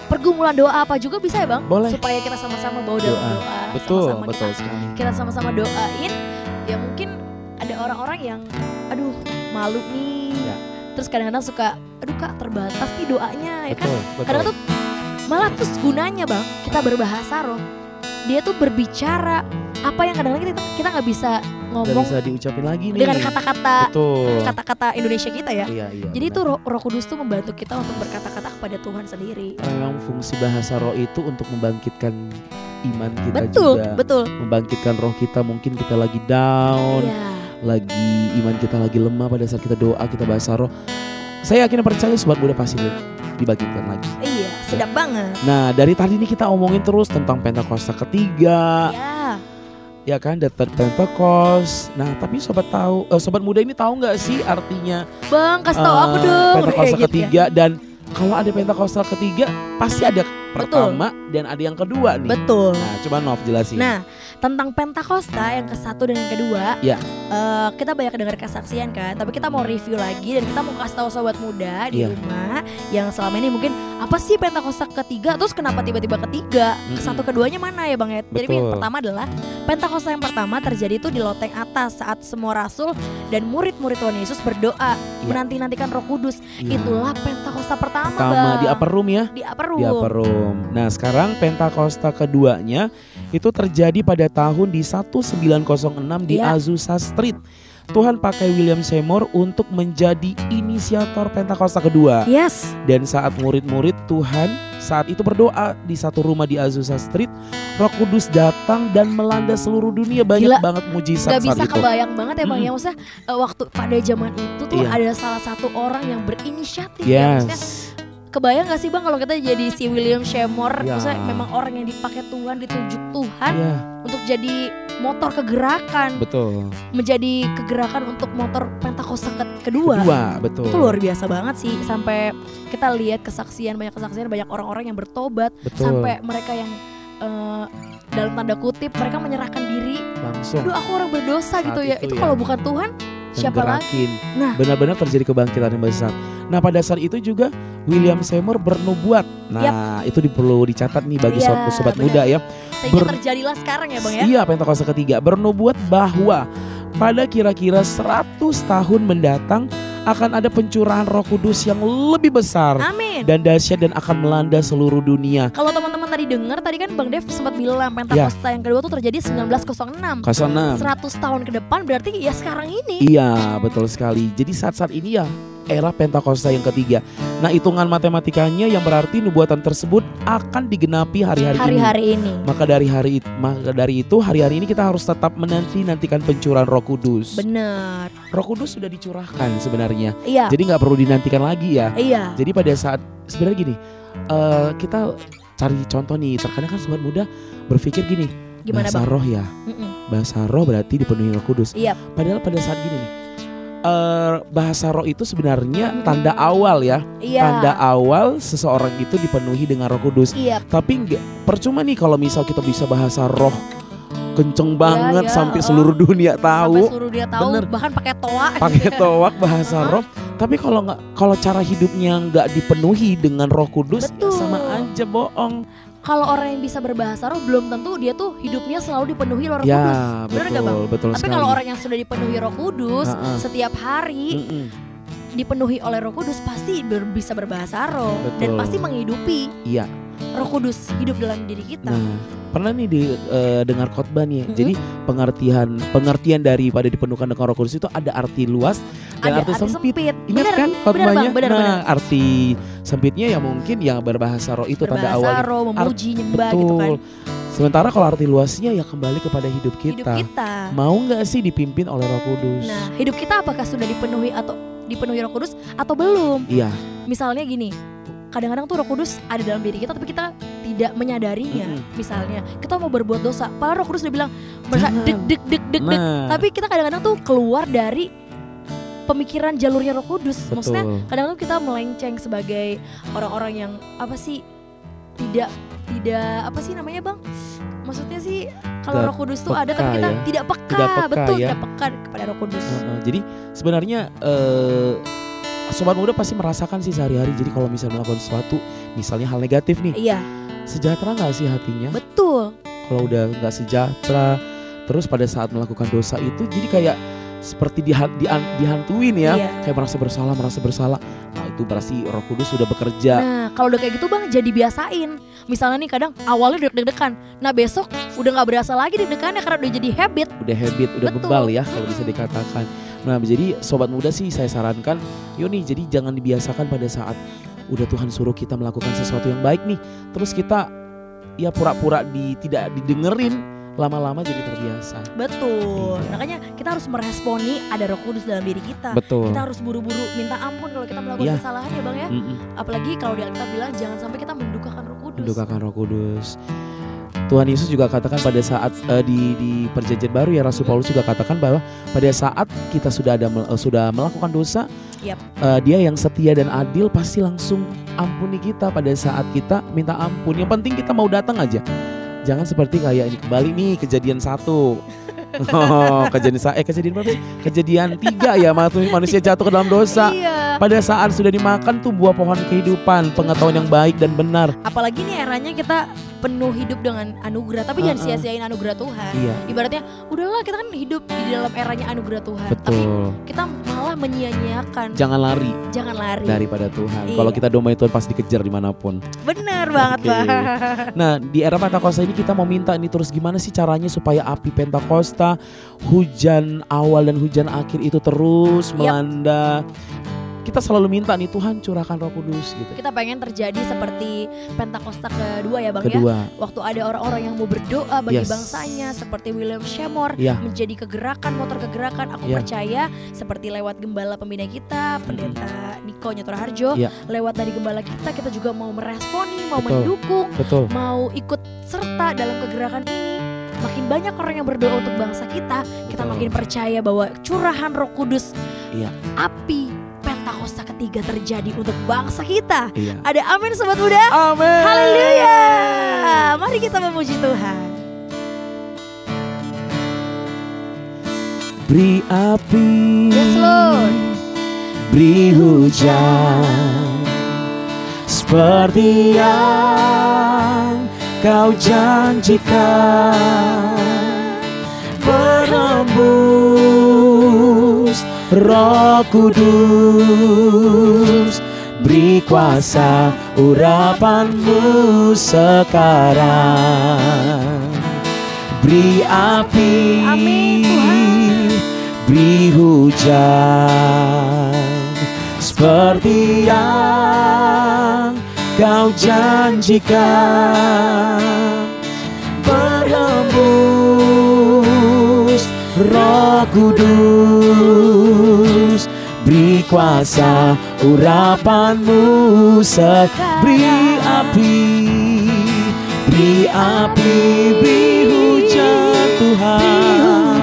Pergumulan doa apa juga bisa ya Bang? Boleh. Supaya kita sama-sama bawa dalam Doa. doa. betul, sama-sama betul kita sekali. kita sama-sama doain ya mungkin ada orang-orang yang aduh malu nih Ya. terus kadang-kadang suka aduh kak terbatas nih doanya ya kan Betul, betul. kadang tuh malah terus gunanya bang kita berbahasa roh dia tuh berbicara apa yang kadang-kadang kita kita nggak bisa Gak ngomong bisa diucapin lagi nih. dengan kata-kata kata-kata Indonesia kita ya Iya, iya. jadi benar. tuh roh, roh kudus tuh membantu kita untuk berkata-kata kepada Tuhan sendiri memang fungsi bahasa roh itu untuk membangkitkan iman kita betul juga. betul Membangkitkan roh kita mungkin kita lagi down, iya lagi iman kita lagi lemah pada saat kita doa, kita bahasa roh. Saya yakin percaya sobat muda pasti dibangkitkan lagi. iya sedap banget Nah, dari tadi ini kita omongin terus tentang Pentakosta ketiga, ya ya kan, The Third Pentecost. Nah, tapi sobat tahu, eh, sobat muda ini tahu nggak sih artinya bang kasih tau aku eh, dong Pentakosta gitu ya. ketiga dan kalau ada Pentakosta ketiga pasti ada pertama dan ada yang kedua nih. betul Nah, coba Nov jelasin. Nah, tentang Pentakosta yang ke satu dan yang kedua, Ya. eh, kita banyak dengar kesaksian kan, tapi kita mau review lagi dan kita mau kasih tahu sobat muda di Iya. rumah yang selama ini mungkin apa sih Pentakosta ketiga, terus kenapa tiba-tiba ketiga, ke satu keduanya mana ya bang ya? Jadi yang pertama adalah Pentakosta yang pertama terjadi itu di loteng atas saat semua rasul dan murid-murid Tuhan Yesus berdoa menanti-nantikan Roh Kudus. Iya. Itulah Pentakosta pertama, pertama bang. di upper room ya. di upper room. Di upper room. Nah, sekarang Pentakosta keduanya itu terjadi pada tahun di 1906 di Iya. Azusa Street. Tuhan pakai William Seymour untuk menjadi inisiator Pentakosta kedua. Yes. Dan saat murid-murid Tuhan saat itu berdoa di satu rumah di Azusa Street, Roh Kudus datang dan melanda seluruh dunia banyak Gila. banget mujizat Gak bisa itu. kebayang banget ya bang Mm-mm. ya Maksudnya eh, waktu pada zaman itu tuh Iya. ada salah satu orang yang berinisiatif ya Maksudnya Yes. Kebayang gak sih bang kalau kita jadi si William Seymour Ya. Maksudnya memang orang yang dipakai Tuhan ditunjuk Tuhan Iya, untuk jadi motor kegerakan betul. Menjadi kegerakan untuk motor Pentakosta ke- kedua. Kedua, betul. Itu luar biasa banget sih Sampai kita lihat kesaksian Banyak kesaksian banyak orang-orang yang bertobat Betul. Sampai mereka yang eh, dalam tanda kutip mereka menyerahkan diri langsung Aduh aku orang berdosa Saat gitu ya itu Itu ya. kalau bukan Tuhan dan siapa lagi. Nah. benar-benar terjadi kebangkitan yang besar. Nah, pada saat itu juga William Seymour bernubuat. Nah, itu di- perlu dicatat nih bagi Iya, sobat, benar. muda ya. Sehingga Ber- terjadilah sekarang ya bang ya Iya, Pentakosta ketiga bernubuat bahwa pada kira-kira 100 tahun mendatang akan ada pencurahan Roh Kudus yang lebih besar Amin. dan dahsyat dan akan melanda seluruh dunia. Kalau teman-teman tadi dengar tadi kan Bang Dev sempat bilang Ya. Pentakosta yang kedua tuh terjadi 1906. Kasana. 100 tahun ke depan berarti ya sekarang ini. Iya, betul sekali. Jadi saat-saat ini ya era Pentakosta yang ketiga. Nah, hitungan matematikanya yang berarti nubuatan tersebut akan digenapi hari-hari ini. Hari-hari ini. Maka dari hari maka dari itu hari-hari ini kita harus tetap menanti nantikan pencurahan Roh Kudus. Bener. Roh Kudus sudah dicurahkan sebenarnya. Iya. Jadi nggak perlu dinantikan lagi ya. Iya. Jadi pada saat sebenarnya gini, eh, kita cari contoh nih. Terkadang kan sobat muda berpikir gini, Gimana bahasa Bang? roh ya, Mm-mm. bahasa roh berarti dipenuhi Roh Kudus. Iya. Padahal pada saat gini nih, eh, bahasa roh itu sebenarnya tanda awal ya, Iya. tanda awal seseorang itu dipenuhi dengan Roh Kudus. Iya. Tapi nggak percuma nih kalau misal kita bisa bahasa roh kenceng banget ya, sampai oh. seluruh dunia Sampai tahu seluruh dia tahu Bener. bahkan pakai toa. pakai toak bahasa Heeh. roh. Tapi kalau nggak kalau cara hidupnya nggak dipenuhi dengan Roh Kudus ya Betul. sama aja bohong. Kalau orang yang bisa berbahasa roh belum tentu dia tuh hidupnya selalu dipenuhi Roh ya Kudus. Bener nggak Bang? betul betul Tapi kalau orang yang sudah dipenuhi Roh Kudus Ha-ha. setiap hari Mm-mm. dipenuhi oleh Roh Kudus pasti ber- bisa berbahasa roh dan Betul. pasti menghidupi Iya. Roh Kudus hidup dalam diri kita. Nah, pernah nih di eh, dengar khotbah nih. Mm-mm. Jadi pengertian pengertian daripada dipenuhkan dengan Roh Kudus itu ada arti luas dan Ada arti, sempit. Ingat Bener, kan khotbahnya? Bener, nah, bener. arti sempitnya ya mungkin yang berbahasa roh itu tanda Berbahasa awal. roh, memuji, nyembah Betul. gitu kan. Sementara kalau arti luasnya ya kembali kepada hidup Hidup kita. kita. Mau nggak sih dipimpin oleh Roh Kudus? Nah, hidup kita apakah sudah dipenuhi atau dipenuhi Roh Kudus atau belum? Iya. Misalnya gini, kadang-kadang tuh Roh Kudus ada dalam diri kita tapi kita tidak menyadarinya. Mm-mm. Misalnya, kita mau berbuat dosa, padahal Roh Kudus udah bilang berasa Jangan. deg deg deg deg deg. Nah, Tapi kita kadang-kadang tuh keluar dari pemikiran jalurnya Roh Kudus. Maksudnya betul. kadang-kadang kita melenceng sebagai orang-orang yang apa sih tidak tidak apa sih namanya bang maksudnya sih kalau Roh Kudus tuh peka ada tapi kita ya. tidak peka, Tidak peka betul ya. tidak peka kepada Roh Kudus Heeh, jadi sebenarnya eh, sobat muda pasti merasakan sih sehari-hari. Jadi kalau misalnya melakukan sesuatu, misalnya hal negatif nih, iya sejahtera nggak sih hatinya? betul Kalau udah nggak sejahtera, terus pada saat melakukan dosa itu, jadi kayak seperti dihan- dihan- dihantuin ya, Iya. kayak merasa bersalah, merasa bersalah. Nah itu berarti Roh Kudus sudah bekerja. nah kalau udah kayak gitu bang jadi biasain misalnya nih kadang awalnya deg-degan nah besok udah nggak berasa lagi deg-degannya karena udah jadi habit udah habit, udah Betul. bebal ya kalau bisa dikatakan. Nah, jadi sobat muda sih saya sarankan, yuk nih jadi jangan dibiasakan pada saat udah Tuhan suruh kita melakukan sesuatu yang baik nih, terus kita ya pura-pura di tidak didengerin, lama-lama jadi terbiasa. betul Iya. makanya kita harus meresponi ada Roh Kudus dalam diri kita Betul. kita harus buru-buru minta ampun kalau kita melakukan Iya. kesalahan ya bang ya Mm-mm. apalagi kalau di Alkitab bilang jangan sampai kita mendukakan Roh Kudus Mendukakan Roh Kudus. Tuhan Yesus juga katakan pada saat eh, di di perjanjian baru ya Rasul Paulus juga katakan bahwa pada saat kita sudah ada eh, sudah melakukan dosa, Yap. eh, dia yang setia dan adil pasti langsung ampuni kita pada saat kita minta ampun. Yang penting kita mau datang aja. Jangan seperti kayak ini kembali nih kejadian satu. Oh, kejadian eh kejadian berapa sih? Kejadian tiga ya manu- manusia jatuh ke dalam dosa. iya Pada saat sudah dimakan tuh buah pohon kehidupan, pengetahuan yang baik dan benar. apalagi nih eranya kita penuh hidup dengan anugerah tapi jangan Uh-uh. sia-siain anugerah Tuhan Iya, ibaratnya udahlah kita kan hidup di dalam eranya anugerah Tuhan tapi betul. kita malah menyia-nyiakan Jangan lari jangan lari daripada Tuhan. Iya. Kalau kita domai Tuhan pasti dikejar di mana pun. bener banget bang Nah di era Pentakosta ini kita mau minta ini terus gimana sih caranya supaya api Pentakosta hujan awal dan hujan akhir itu terus Yap. melanda. Kita selalu minta nih Tuhan curahkan Roh Kudus gitu. kita pengen terjadi seperti Pentakosta kedua ya bang ya Kedua, waktu ada orang-orang yang mau berdoa bagi Yes. bangsanya seperti William Shemore ya menjadi kegerakan motor kegerakan aku Iya. percaya seperti lewat gembala pembina kita pendeta Niko Nyotor Harjo Iya. lewat dari gembala kita kita juga mau meresponi mau Betul. mendukung betul. mau ikut serta dalam kegerakan ini makin banyak orang yang berdoa untuk bangsa kita kita Betul. makin percaya bahwa curahan Roh Kudus Iya. api Pentakosta ketiga terjadi untuk bangsa kita Iya. ada amin sobat muda Amin. Haleluya mari kita memuji Tuhan Beri api. Yes, Lord. Beri hujan. Seperti yang kau janjikan. Berembus Roh Kudus Beri kuasa urapanmu sekarang Beri api Amin, Tuhan. Beri hujan Seperti yang kau janjikan Berhembus Roh Kudus Beri kuasa urapanmu sek Beri api Beri api Beri hujan Tuhan.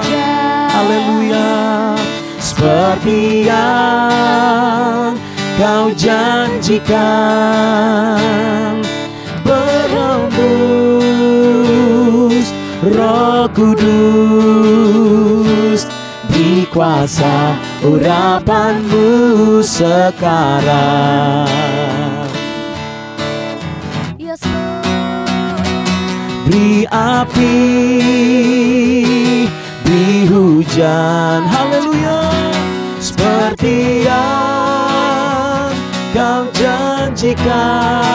Haleluya. Seperti yang kau janjikan Berembus Roh Kudus Di kuasa urapanmu sekarang. Yes. Beri api Beri hujan. Haleluya. Seperti yang kau janjikan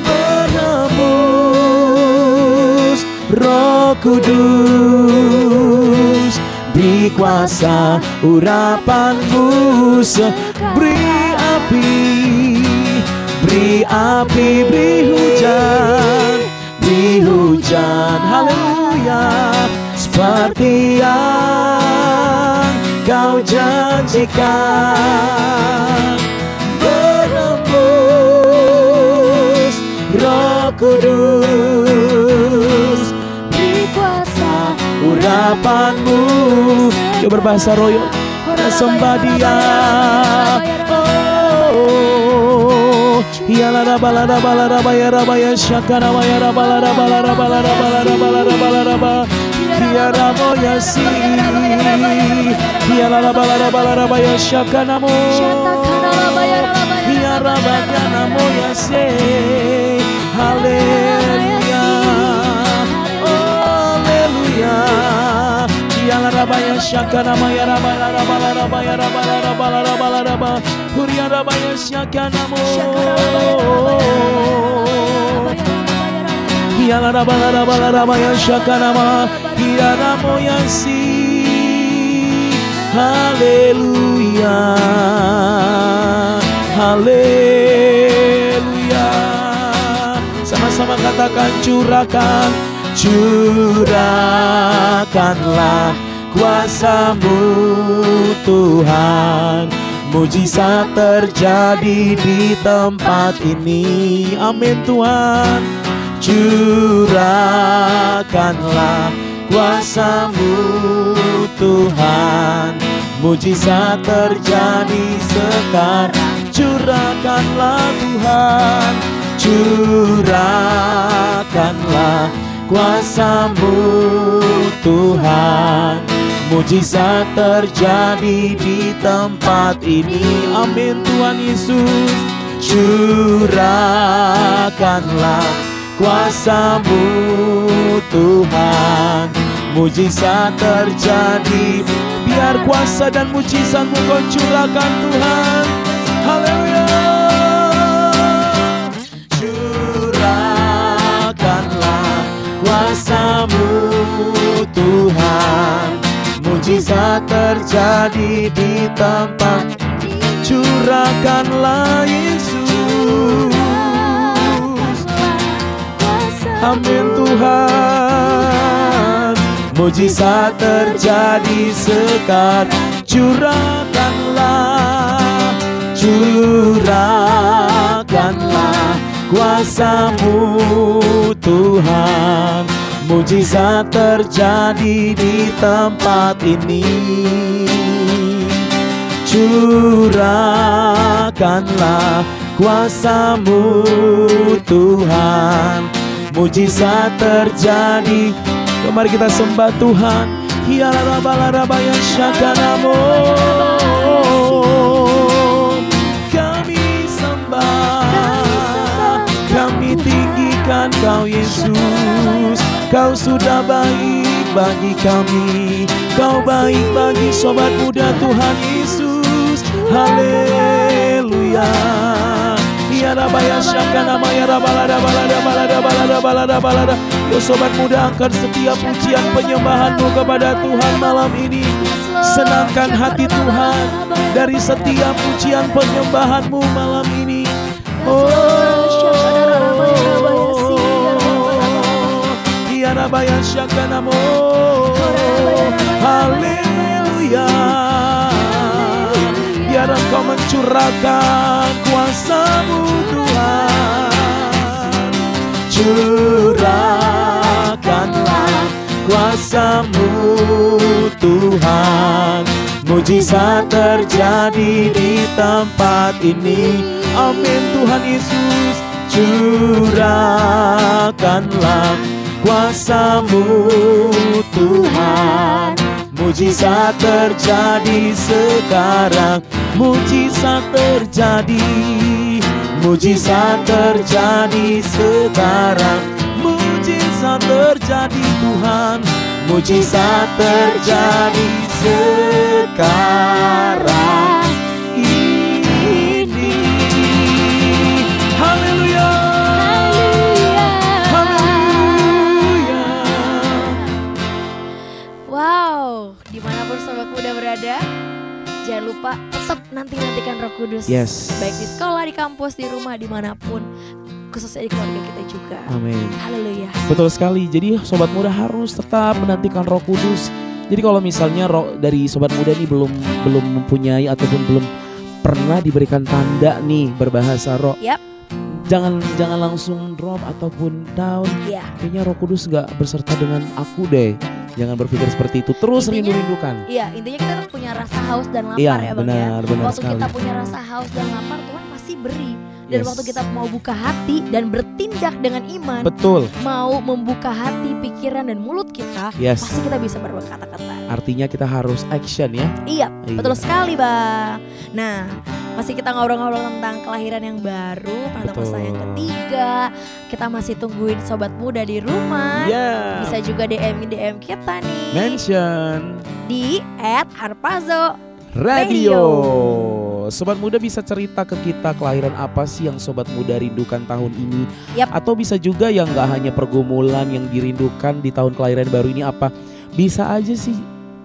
Berhembus Roh Kudus. Beri kuasa urapanmu Beri api Beri api, beri hujan Beri hujan, haleluya. Seperti yang kau janjikan Kudus. Beri kuasa urapanmu. Coba berbahasa royo. Sembah dia. Oh. Ya la la ba la la ba la la ba ya ra ba ya shaka na ba ya ra ba la la la la ba la la ba la la ba la la ba la la ba Ya ra mo ya si. Ya la la ba la la ba la la ba ya shaka na mo Ya ra ba ya na mo ya si Haleluya Haleluya Sama-sama katakan curahkan Curahkanlah kuasamu Tuhan. Mujizat terjadi di tempat ini. Amin Tuhan. Curahkanlah kuasamu Tuhan. Mujizat terjadi sekarang. Curahkanlah Tuhan Curahkanlah kuasamu Tuhan. Mujizat terjadi di tempat ini. Amin Tuhan Yesus. Curahkanlah kuasamu Tuhan. Mujizat terjadi. Biar kuasa dan mujizatmu kau curahkan Tuhan kuasamu Tuhan. Mujizat terjadi di tempat. Curahkanlah Yesus. Amin Tuhan. Mujizat terjadi sekarang. Curahkanlah Curahkanlah kuasamu Tuhan Mujizat terjadi di tempat ini. Curahkanlah kuasamu Tuhan. Mujizat terjadi. Mari kita sembah Tuhan. Hialabalarabaya syakanamo Kami sembah. Kami tinggikan kau Yesus Kau sudah baik bagi kami Kau baik bagi sobat muda Tuhan Yesus Haleluya Ya Rabaya Syakana Maya Rabalada Balada Balada Balada Balada Balada Yo sobat muda angkat setiap pujian penyembahanmu kepada Tuhan malam ini Senangkan hati Tuhan dari setiap pujian penyembahanmu malam ini Oh Ya Rabaya Syakana Mo Haleluya. Biar engkau mencurahkan kuasamu Tuhan. Curahkanlah kuasamu Tuhan. Mujizat terjadi di tempat ini. Amin Tuhan Yesus. Curahkanlah kuasamu Tuhan. Mujizat terjadi sekarang Mujizat terjadi. Mujizat terjadi sekarang Mujizat terjadi Tuhan. Mujizat terjadi sekarang lupa tetap nanti-nantikan roh kudus. Yes. Baik di sekolah, di kampus, di rumah, di mana pun. Khususnya di keluarga kita juga. Amin Haleluya. Betul sekali. Jadi sobat muda harus tetap menantikan Roh Kudus. Jadi kalau misalnya roh dari sobat muda ini belum belum mempunyai ataupun belum pernah diberikan tanda nih berbahasa roh. Yap. Jangan jangan langsung drop ataupun down. Iya. Kayaknya Roh Kudus nggak berserta dengan aku deh. Jangan berpikir seperti itu. Terus rindu-rindukan. Iya, intinya kita tuh punya rasa haus dan lapar Iya, ya Bang ya. benar, benar Waktu sekali. kita punya rasa haus dan lapar, Tuhan pasti beri. Dan Yes. waktu kita mau buka hati dan bertindak dengan iman, Betul. mau membuka hati, pikiran dan mulut kita, Yes. pasti kita bisa berkata-kata. Artinya kita harus action ya. Iya, Iya. betul sekali, Bang. Nah, masih kita ngobrol-ngobrol tentang kelahiran yang baru, pada masa yang ketiga. Kita masih tungguin sobat muda di rumah. Ya. Bisa juga DM DM kita nih Mention. di @harpazo. Radio. Sobat muda bisa cerita ke kita kelahiran apa sih yang sobat muda rindukan tahun ini? Yap. Atau bisa juga yang nggak hanya pergumulan yang dirindukan di tahun kelahiran baru ini apa? Bisa aja sih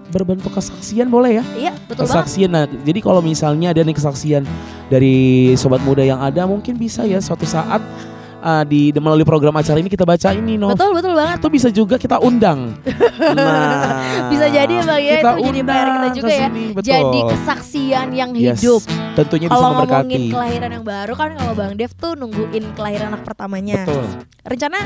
berbentuk kesaksian boleh ya? Iya, betul banget. kesaksian. Nah, jadi kalau misalnya ada nih kesaksian dari sobat muda yang ada, mungkin bisa ya suatu saat uh, di melalui program acara ini kita baca ini, no. Betul, betul banget. Atau bisa juga kita undang. Nah, Bisa jadi ya, Bang, ya. kita Itu jadi PR kita juga ya. betul. Jadi kesaksian yang Yes, hidup. Tentunya bisa Kalau memberkati. ngomongin kelahiran yang baru kan kalau Bang Dev tuh nungguin kelahiran anak pertamanya. Betul. Rencana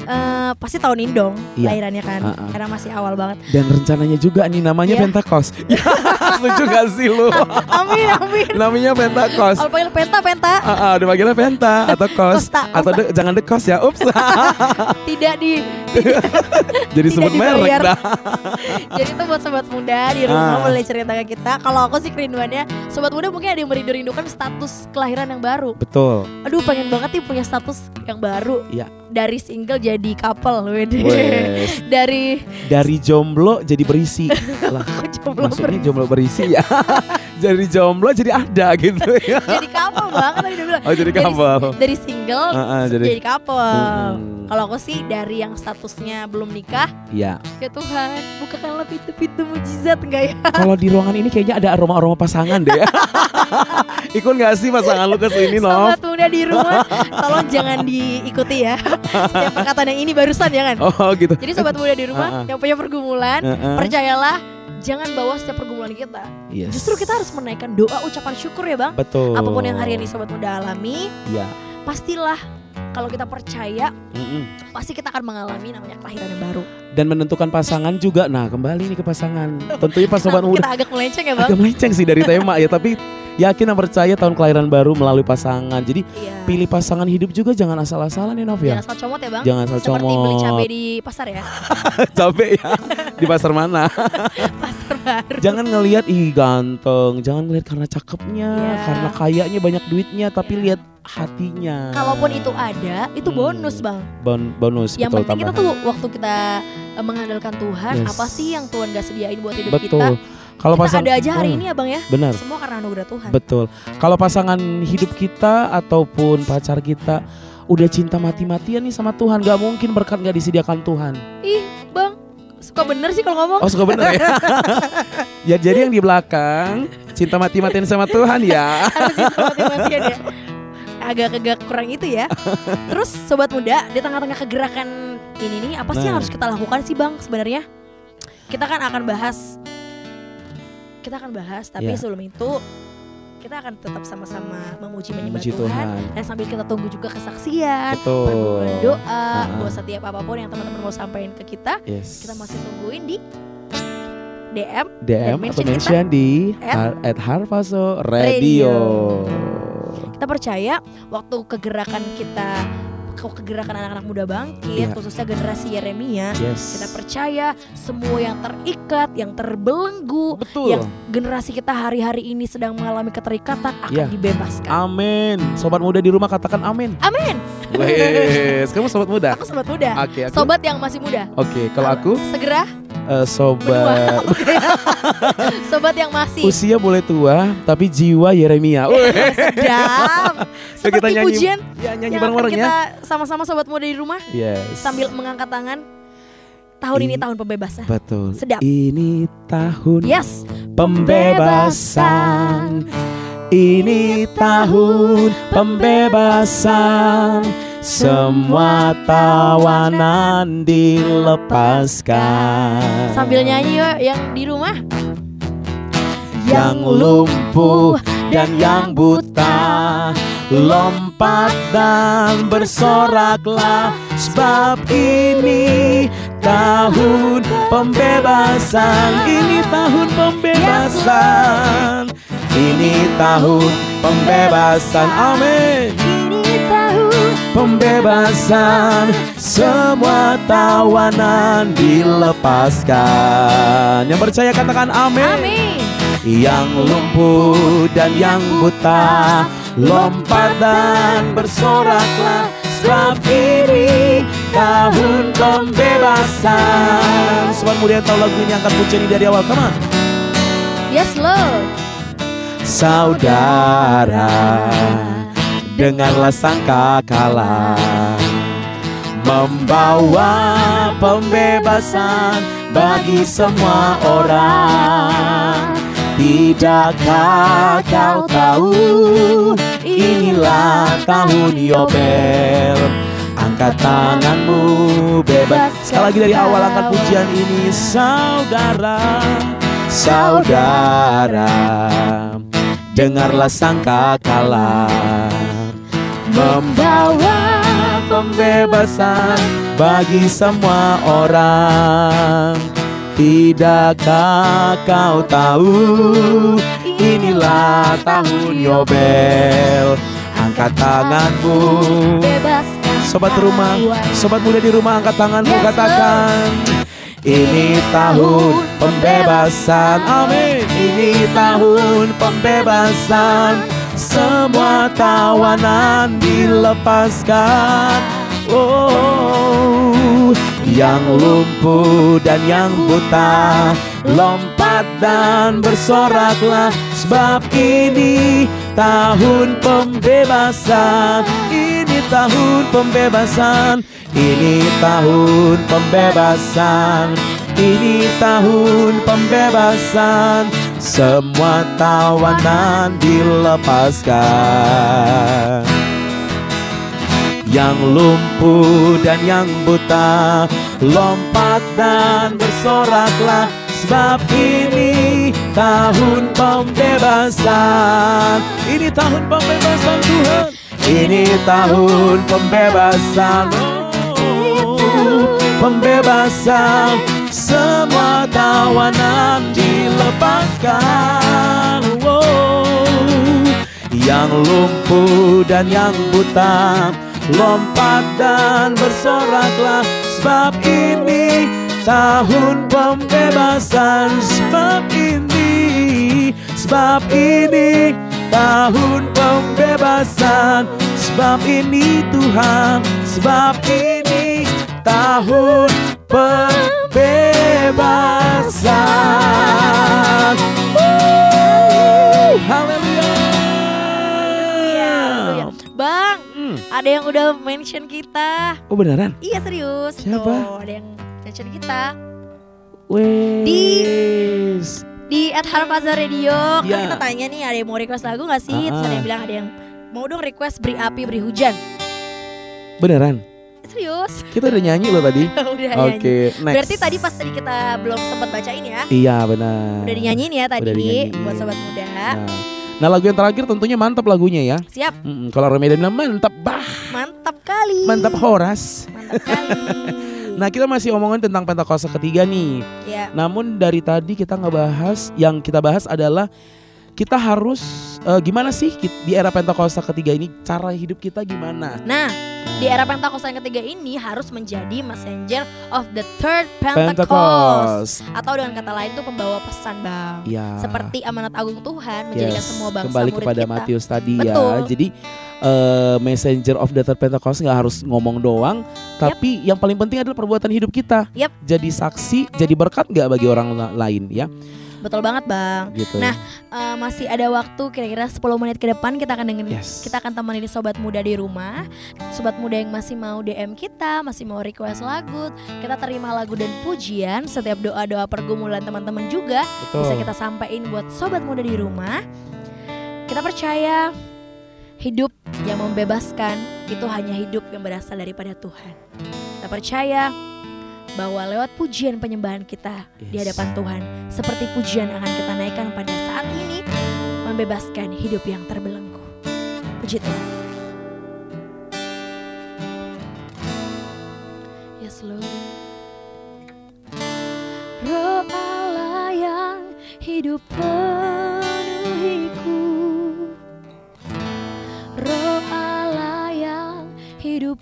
eh, pasti tahun ini dong Iya. lahirannya kan. Ha-ha. Karena masih awal banget. Dan rencananya juga nih namanya Iya. Pentakos. Setuju gak sih lu? Amin, amin. namanya Pentakos. Kalau panggil penta, penta. Ah, ah, udah panggilnya Penta atau Kos Kosta, atau. De- jangan dekos ya. Ups. Tidak di Jadi Tidak sebut merek dah. Jadi itu buat sobat muda di rumah Ah. boleh cerita ke kita. Kalau aku sih kerinduannya sobat muda mungkin ada yang merindu-rindukan status kelahiran yang baru. Betul. Aduh pengen banget nih punya status yang baru. Iya. Dari single jadi couple, wede. Dari Dari jomblo jadi berisi. lah, jomblo maksudnya berisi. jomblo berisi ya. jadi jomblo jadi ada gitu ya. jadi couple banget tadi dia bilang. Oh jadi Dari- couple. Dari single Ah, ah, jadi, jadi- couple. Mm-mm. Kalau aku sih dari yang statusnya belum nikah, Iya. ya Tuhan, bukakanlah pintu-pintu mujizat enggak ya? Kalau di ruangan ini kayaknya ada aroma-aroma pasangan deh. Ikut gak sih pasangan lu ke sini? Sobat muda di rumah, tolong jangan diikuti ya. Setiap perkataan yang ini barusan jangan. Oh gitu. Jadi sobat muda di rumah Ah, ah. yang punya pergumulan, Heeh. percayalah jangan bawa setiap pergumulan kita. Yes. Justru kita harus menaikkan doa ucapan syukur ya bang. betul. Apa pun yang hari ini sobat muda alami, Iya. pastilah kalau kita percaya, Mm-mm. pasti kita akan mengalami namanya kelahiran yang baru. Dan menentukan pasangan juga. Nah, kembali nih ke pasangan. Tentunya pas sobat muda kita agak melenceng ya bang? agak melenceng sih dari tema ya, tapi yakin dan percaya tahun kelahiran baru melalui pasangan. Jadi Iya. pilih pasangan hidup juga jangan asal-asalan ya, Nov Jangan ya. asal comot ya bang. Jangan asal Seperti beli comot. cabai di pasar ya, Capek ya. Di pasar mana? pasar baru. jangan ngelihat ih ganteng, jangan ngelihat karena cakepnya, Iya. karena kayaknya banyak duitnya, tapi lihat hatinya. Kalaupun itu ada, itu Hmm. bonus bang. Bon- bonus Yang betul penting kita tambahan. tuh waktu kita eh, mengandalkan Tuhan, Yes. apa sih yang Tuhan gak sediain buat hidup kita? Kalau Kita pasang ada aja hari Hmm, ini abang ya. Benar. Semua karena anugerah Tuhan. Betul. Kalau pasangan hidup kita ataupun pacar kita udah cinta mati-matian nih sama Tuhan, gak mungkin berkat gak disediakan Tuhan. Ih, bang, suka bener sih kalau ngomong. Oh suka bener ya? ya jadi yang di belakang cinta mati-matian sama Tuhan ya. Cinta mati-matian ya. Agak-agak kurang itu ya. Terus sobat muda di tengah-tengah kegerakan ini nih, apa sih yang Nah. harus kita lakukan sih bang sebenarnya? Kita kan akan bahas, kita akan bahas, tapi Ya. sebelum itu kita akan tetap sama-sama memuji menyembah Tuhan. Tuhan. Dan sambil kita tunggu juga kesaksian, Betul. doa, Ah. buat setiap apa pun yang teman-teman mau sampaikan ke kita, Yes. kita masih tungguin di DM DM dan atau mention kita mention di at at Harpaso Radio. Kita percaya waktu kegerakan kita kegerakan anak-anak muda bangkit, Iya. khususnya generasi Yeremia, Yes. kita percaya semua yang terikat, yang terbelenggu, Betul. yang generasi kita hari-hari ini sedang mengalami keterikatan akan Iya. dibebaskan. Amin. Sobat muda di rumah katakan amin. Amin. Wes, kamu sobat muda. Aku sobat muda. Oke, aku. Sobat yang masih muda. Oke, kalau aku segera eh, sobat sobat yang masih usia boleh tua tapi jiwa Yeremia. Sedap. Yuk kita Seperti nyanyi. pujian Ya nyanyi yang bareng-bareng ya. kita sama-sama sobat muda di rumah Yes. sambil mengangkat tangan. Tahun ini Ini- tahun pembebasan. Betul. Sedap. Ini tahun Yes. pembebasan. Ini tahun pembebasan. Semua tawanan dilepaskan. Sambil nyanyi yuk yang di rumah. yang lumpuh dan yang buta. Lompat dan bersoraklah. Sebab ini tahun pembebasan. Ini tahun pembebasan. Ini tahun pembebasan. Amin pembebasan. Semua tawanan dilepaskan. Yang percaya katakan amin. Amin. yang lumpuh dan yang buta lompat dan bersoraklah. Sebab ini tahun pembebasan. Sobat muda yang tahu lagu ini angkat pujian dari awal. Come on. Yes Lord. Saudara Dengarlah sangka kalah Membawa pembebasan bagi semua orang. Tidakkah kau tahu? Inilah tahun Yobel. Angkat tanganmu bebas. Sekali lagi dari awal angkat pujian ini Saudara. Saudara Dengarlah sangka kalah Membawa pembebasan bagi semua orang. Tidakkah kau tahu? Inilah tahun Yobel. Angkat tanganmu. Sobat rumah, sobat muda di rumah angkat tanganmu katakan Ini tahun pembebasan. Amin. Ini tahun pembebasan Semua tawanan dilepaskan. Oh Yang lumpuh dan yang buta Lompat dan bersoraklah. Sebab ini tahun pembebasan Ini tahun pembebasan Ini tahun pembebasan Ini tahun pembebasan Semua tawanan dilepaskan. Yang lumpuh dan yang buta lompat dan bersoraklah. Sebab ini tahun pembebasan. Ini tahun pembebasan Tuhan. Ini tahun pembebasan. Oh, pembebasan semua tawanan dilepaskan. Oh, yang lumpuh dan yang buta lompat dan bersoraklah. Sebab ini tahun pembebasan. Sebab ini sebab ini tahun pembebasan. Sebab ini Tuhan sebab ini tahun pembebasan ada yang udah mention kita. Oh beneran? Iya serius. Siapa? Tuh, ada yang mention kita Wes. di at Harpaza Radio. Kan Ya. kita tanya nih ada yang mau request lagu gak sih? Terus Ah, ada yang bilang ada yang mau dong request beri api beri hujan. Beneran? Serius? Kita udah nyanyi loh tadi. udah Oke, nyanyi. next. Berarti tadi pas tadi kita belum sempat bacain ya. Iya benar. Udah dinyanyiin ya tadi Udah dinyanyiin. buat sobat muda. Nah, nah, lagu yang terakhir tentunya mantap lagunya ya. Siap, Mm-mm, Kalau Remedian bilang mantap bah, mantap kali. mantap horas. Mantap kali. Nah kita masih omongin tentang Pentakosta ketiga nih. ya, Namun dari tadi kita ngebahas, yang kita bahas adalah kita harus eh, gimana sih di era Pentakosta ketiga ini cara hidup kita gimana? Nah, di era Pentakosta yang ketiga ini harus menjadi messenger of the third Pentecost. Pentecost. Atau dengan kata lain tuh pembawa pesan, Bang. Ya. Seperti amanat agung Tuhan menjadikan Yes, semua bangsa kembali murid kepada kita. Matius tadi Betul. ya. Jadi eh, messenger of the third Pentecost nggak harus ngomong doang, tapi yang paling penting adalah perbuatan hidup kita. Yap. Jadi saksi, jadi berkat nggak bagi orang la- lain ya. Betul banget, Bang. Gitu. Nah, Eh, masih ada waktu kira-kira 10 menit ke depan kita akan dengerin Yes. kita akan temani sobat muda di rumah. Sobat muda yang masih mau DM kita, masih mau request lagu, kita terima lagu dan pujian. Setiap doa-doa pergumulan teman-teman juga Betul. bisa kita sampaikan buat sobat muda di rumah. Kita percaya hidup yang membebaskan itu hanya hidup yang berasal daripada Tuhan. Kita percaya bahwa lewat pujian penyembahan kita di Yes. hadapan Tuhan, seperti pujian akan kita naikkan pada saat ini, membebaskan hidup yang terbelenggu. Puji Tuhan. Yes Lord. Roh Allah yang hidup penuhiku Roh Allah yang hidup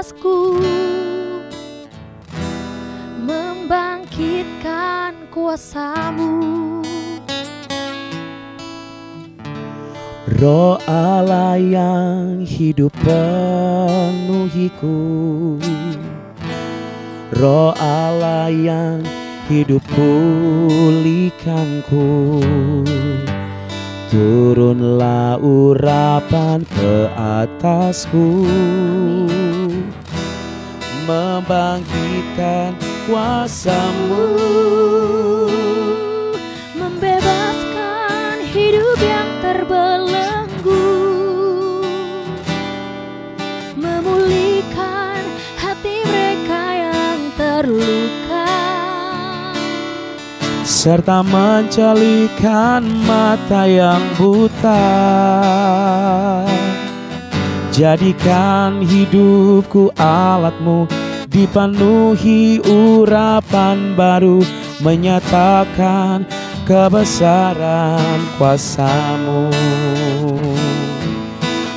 atasku. Membangkitkan kuasamu. Roh Allah yang hidup penuhiku. Roh Allah yang hidup pulihkanku. Turunlah urapan ke atasku Membangkitkan kuasamu. Membebaskan hidup yang terbelenggu. Memulihkan hati mereka yang terluka. Serta mencelikan mata yang buta. Jadikan hidupku alatmu dipenuhi urapan baru menyatakan kebesaran kuasamu.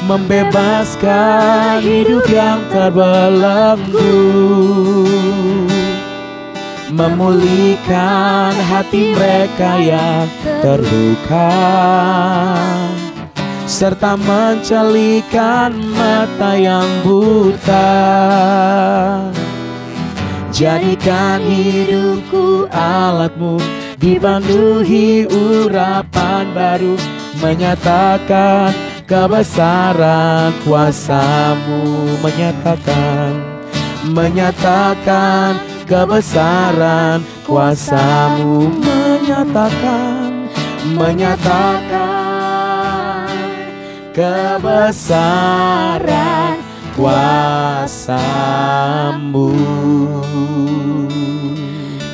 Membebaskan hidup yang terbelenggu memulihkan hati mereka yang terluka serta mencelikan mata yang buta. Jadikan hidupku alatmu dipenuhi urapan baru menyatakan kebesaran kuasamu menyatakan menyatakan kebesaran kuasamu menyatakan menyatakan kebesaran kuasamu.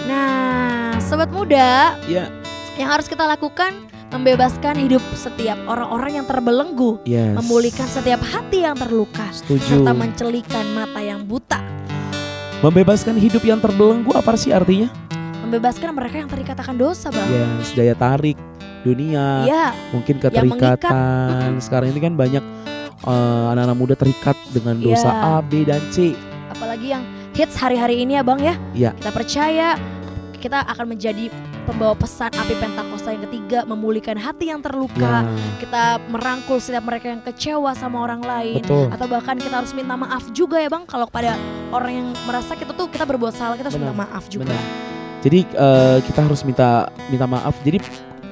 Nah sobat muda ya. yang harus kita lakukan membebaskan hidup setiap orang-orang yang terbelenggu yes. memulihkan setiap hati yang terluka setuju. serta mencelikan mata yang buta. Membebaskan hidup yang terbelenggu apa sih artinya? Membebaskan mereka yang terikat akan dosa bang. Yes daya tarik dunia Iya, mungkin keterikatan sekarang ini kan banyak eh, anak-anak muda terikat dengan dosa Iya. A B dan C apalagi yang hits hari-hari ini ya bang ya Iya. kita percaya kita akan menjadi pembawa pesan api Pentakosta yang ketiga, memulihkan hati yang terluka. Ya, Kita merangkul setiap mereka yang kecewa sama orang lain. betul. Atau bahkan kita harus minta maaf juga ya bang Kalau pada orang yang merasa kita tuh kita berbuat salah Kita harus Benar, minta maaf juga benar. Jadi eh, kita harus minta minta maaf. Jadi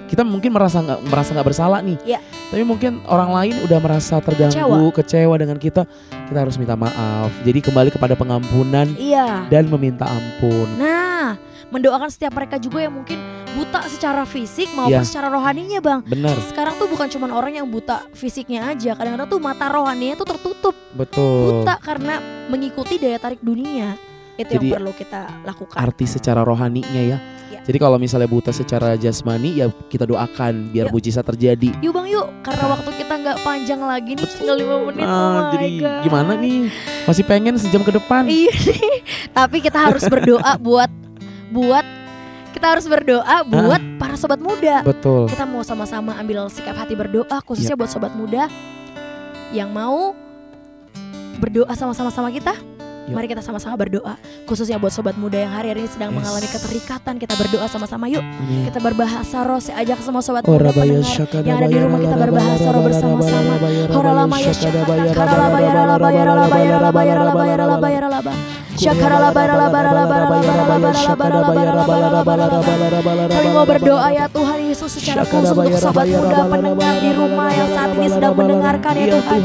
kita mungkin merasa nggak merasa nggak bersalah nih. Iya. Tapi mungkin orang lain udah merasa terganggu, kecewa. dengan kita. Kita harus minta maaf. Jadi kembali kepada pengampunan Iya dan meminta ampun. Nah mendoakan setiap mereka juga yang mungkin buta secara fisik maupun Iya. secara rohaninya bang Benar, Sekarang tuh bukan cuma orang yang buta fisiknya aja Kadang-kadang tuh mata rohaninya tuh tertutup betul. Buta karena mengikuti daya tarik dunia Itu Jadi, yang perlu kita lakukan Arti secara rohaninya ya. Iya. Jadi kalau misalnya buta secara jasmani ya kita doakan biar mujizat terjadi. Yuk bang yuk Karena waktu kita nggak panjang lagi nih Tinggal 5 menit oh Nah, my jadi God. gimana nih? Masih pengen sejam ke depan? Iya nih. Tapi kita harus berdoa buat buat kita harus berdoa buat para sobat muda. Betul. Kita mau sama-sama ambil sikap hati berdoa khususnya buat sobat muda yang mau berdoa sama-sama sama kita. Yuk. Mari kita sama-sama berdoa khususnya buat sobat muda yang hari-hari ini sedang Yes. mengalami keterikatan. Kita berdoa sama-sama yuk. Amin. Kita berbahasa roh. Saya ajak semua sobat Oh, muda pendengar yang ada di rumah kita berbahasa roh bersama-sama. Horalama ya syakata rala kami mau berdoa ya Tuhan Yesus secara khusus untuk sobat muda pendengar di rumah yang saat ini sedang mendengarkan ya Tuhan.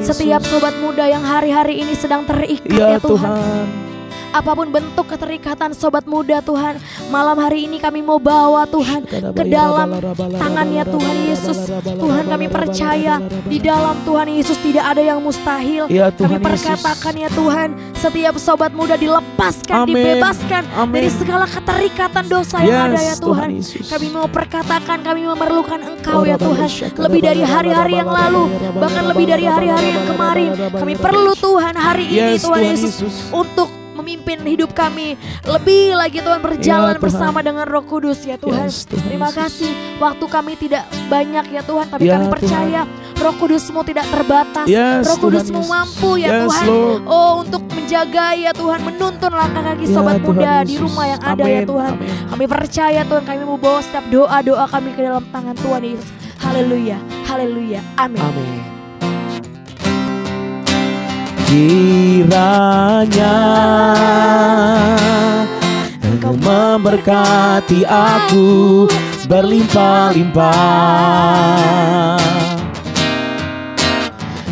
Setiap sobat muda yang hari-hari ini sedang terikat ya, ya Tuhan. Apa pun bentuk keterikatan sobat muda Tuhan Malam hari ini kami mau bawa Tuhan ke dalam tangannya Tuhan Yesus. Tuhan kami percaya di dalam Tuhan Yesus tidak ada yang mustahil. Ya Kami Tuhan Yesus. perkatakan ya Tuhan, setiap sobat muda dilepaskan, Amin. dibebaskan Amin. dari segala keterikatan dosa yang ada ya Yes, Tuhan. Yesus. Kami mau perkatakan, kami memerlukan Engkau ya Tuhan. Lebih dari hari-hari yang lalu, bahkan lebih dari hari-hari yang kemarin. Kami perlu Tuhan hari ini Yes, Tuhan Yesus untuk memimpin hidup kami lebih lagi Tuhan berjalan Ya, Tuhan. bersama dengan Roh Kudus ya Tuhan. Yes, Tuhan Terima Yesus. kasih waktu kami tidak banyak ya Tuhan tapi Ya, kami percaya Roh Kudusmu tidak terbatas. Yes, Roh Tuhan Kudusmu Yesus. mampu ya Yes, Tuhan. Lord. Oh untuk menjaga ya Tuhan menuntun langkah kaki Ya, sobat Tuhan muda di Yesus. rumah yang ada ya Amin, Tuhan. amin. Kami percaya Tuhan kami mau bawa setiap doa-doa kami ke dalam tangan Tuhan Yesus. Haleluya, haleluya, amin. Amin. Kiranya Engkau memberkati aku berlimpah-limpah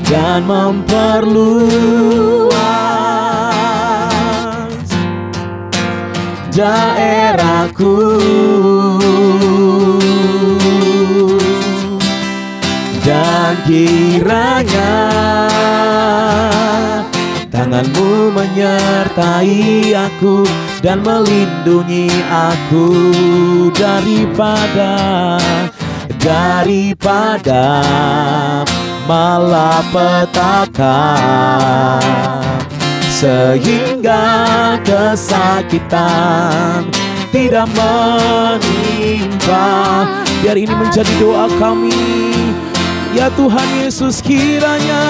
dan memperluas daerahku kiranya tanganmu menyertai aku dan melindungi aku daripada daripada malapetaka. Sehingga kesakitan tidak menimpa. Biar ini menjadi doa kami ya Tuhan Yesus kiranya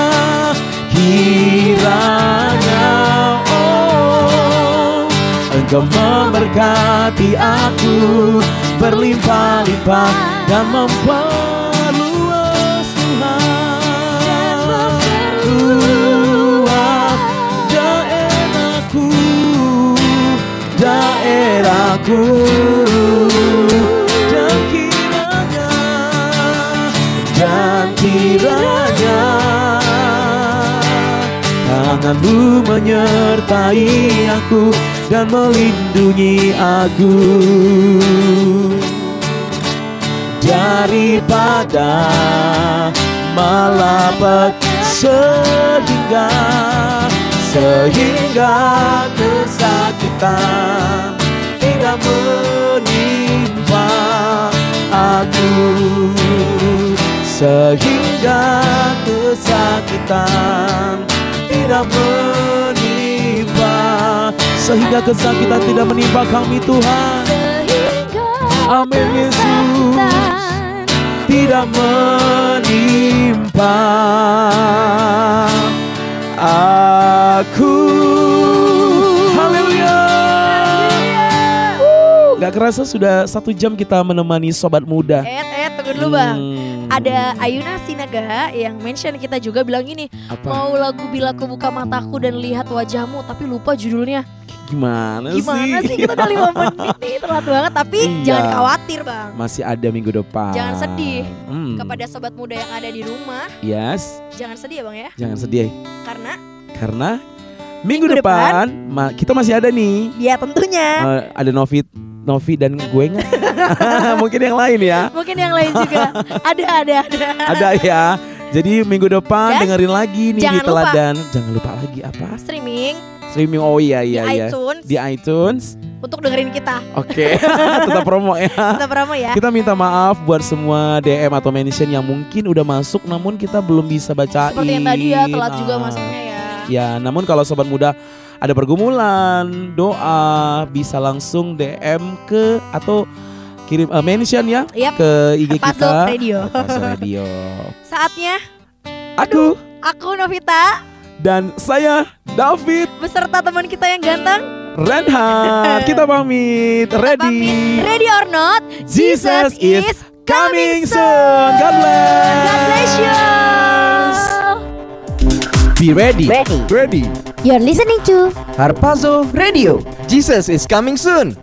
kiranya oh Engkau memberkati aku berlimpah-limpah dan memperluas Tuhan. Luas daerahku daerahku kiranya tanganmu menyertai aku dan melindungi aku. Daripada malapet sehingga sehingga kesakitan tidak menimpa aku sehingga kesakitan tidak menimpa sehingga kesakitan tidak menimpa kami Tuhan Amin, Yesus. tidak menimpa aku. Haleluya. Gak kerasa sudah satu jam kita menemani sobat muda. Eh, tunggu dulu bang. Hmm. Ada Ayuna Sinaga yang mention kita juga bilang gini, apa? mau lagu bila ku buka mataku dan lihat wajahmu, tapi lupa judulnya. Gimana, Gimana sih kita udah lima menit nih telat banget, tapi Iya. jangan khawatir bang. Masih ada minggu depan. Jangan sedih. Hmm. Kepada sobat muda yang ada di rumah, Yes, jangan sedih ya bang ya, jangan sedih karena karena minggu, Minggu depan, ma- kita masih ada nih. ya tentunya Eh, ada Novi, Novi dan gue nggak? Mungkin yang lain ya. mungkin yang lain juga ada ada ada. Ada ya. Jadi minggu depan Dan dengerin lagi nih di jangan lupa. teladan. Jangan lupa lagi apa? Streaming Streaming oh iya iya di iya. iTunes Di iTunes. untuk dengerin kita. Oke, tetap promo ya. Kita promo ya. Kita minta maaf buat semua DM atau mention yang mungkin udah masuk namun kita belum bisa bacain. Seperti yang tadi ya telat juga Ah. masuknya ya. Ya, namun kalau sobat muda ada pergumulan, doa bisa langsung DM ke atau kirim eh, mention ya Yap. ke IG kita. Radio. Radio. Saatnya Aku aku Novita dan saya David beserta teman kita yang ganteng Renhat. Kita pamit. Ready. pamit. Ready or not? Jesus is coming soon. God bless. God bless you. Be ready. Ready. Ready. You're listening to Harpazo Radio. Jesus is coming soon.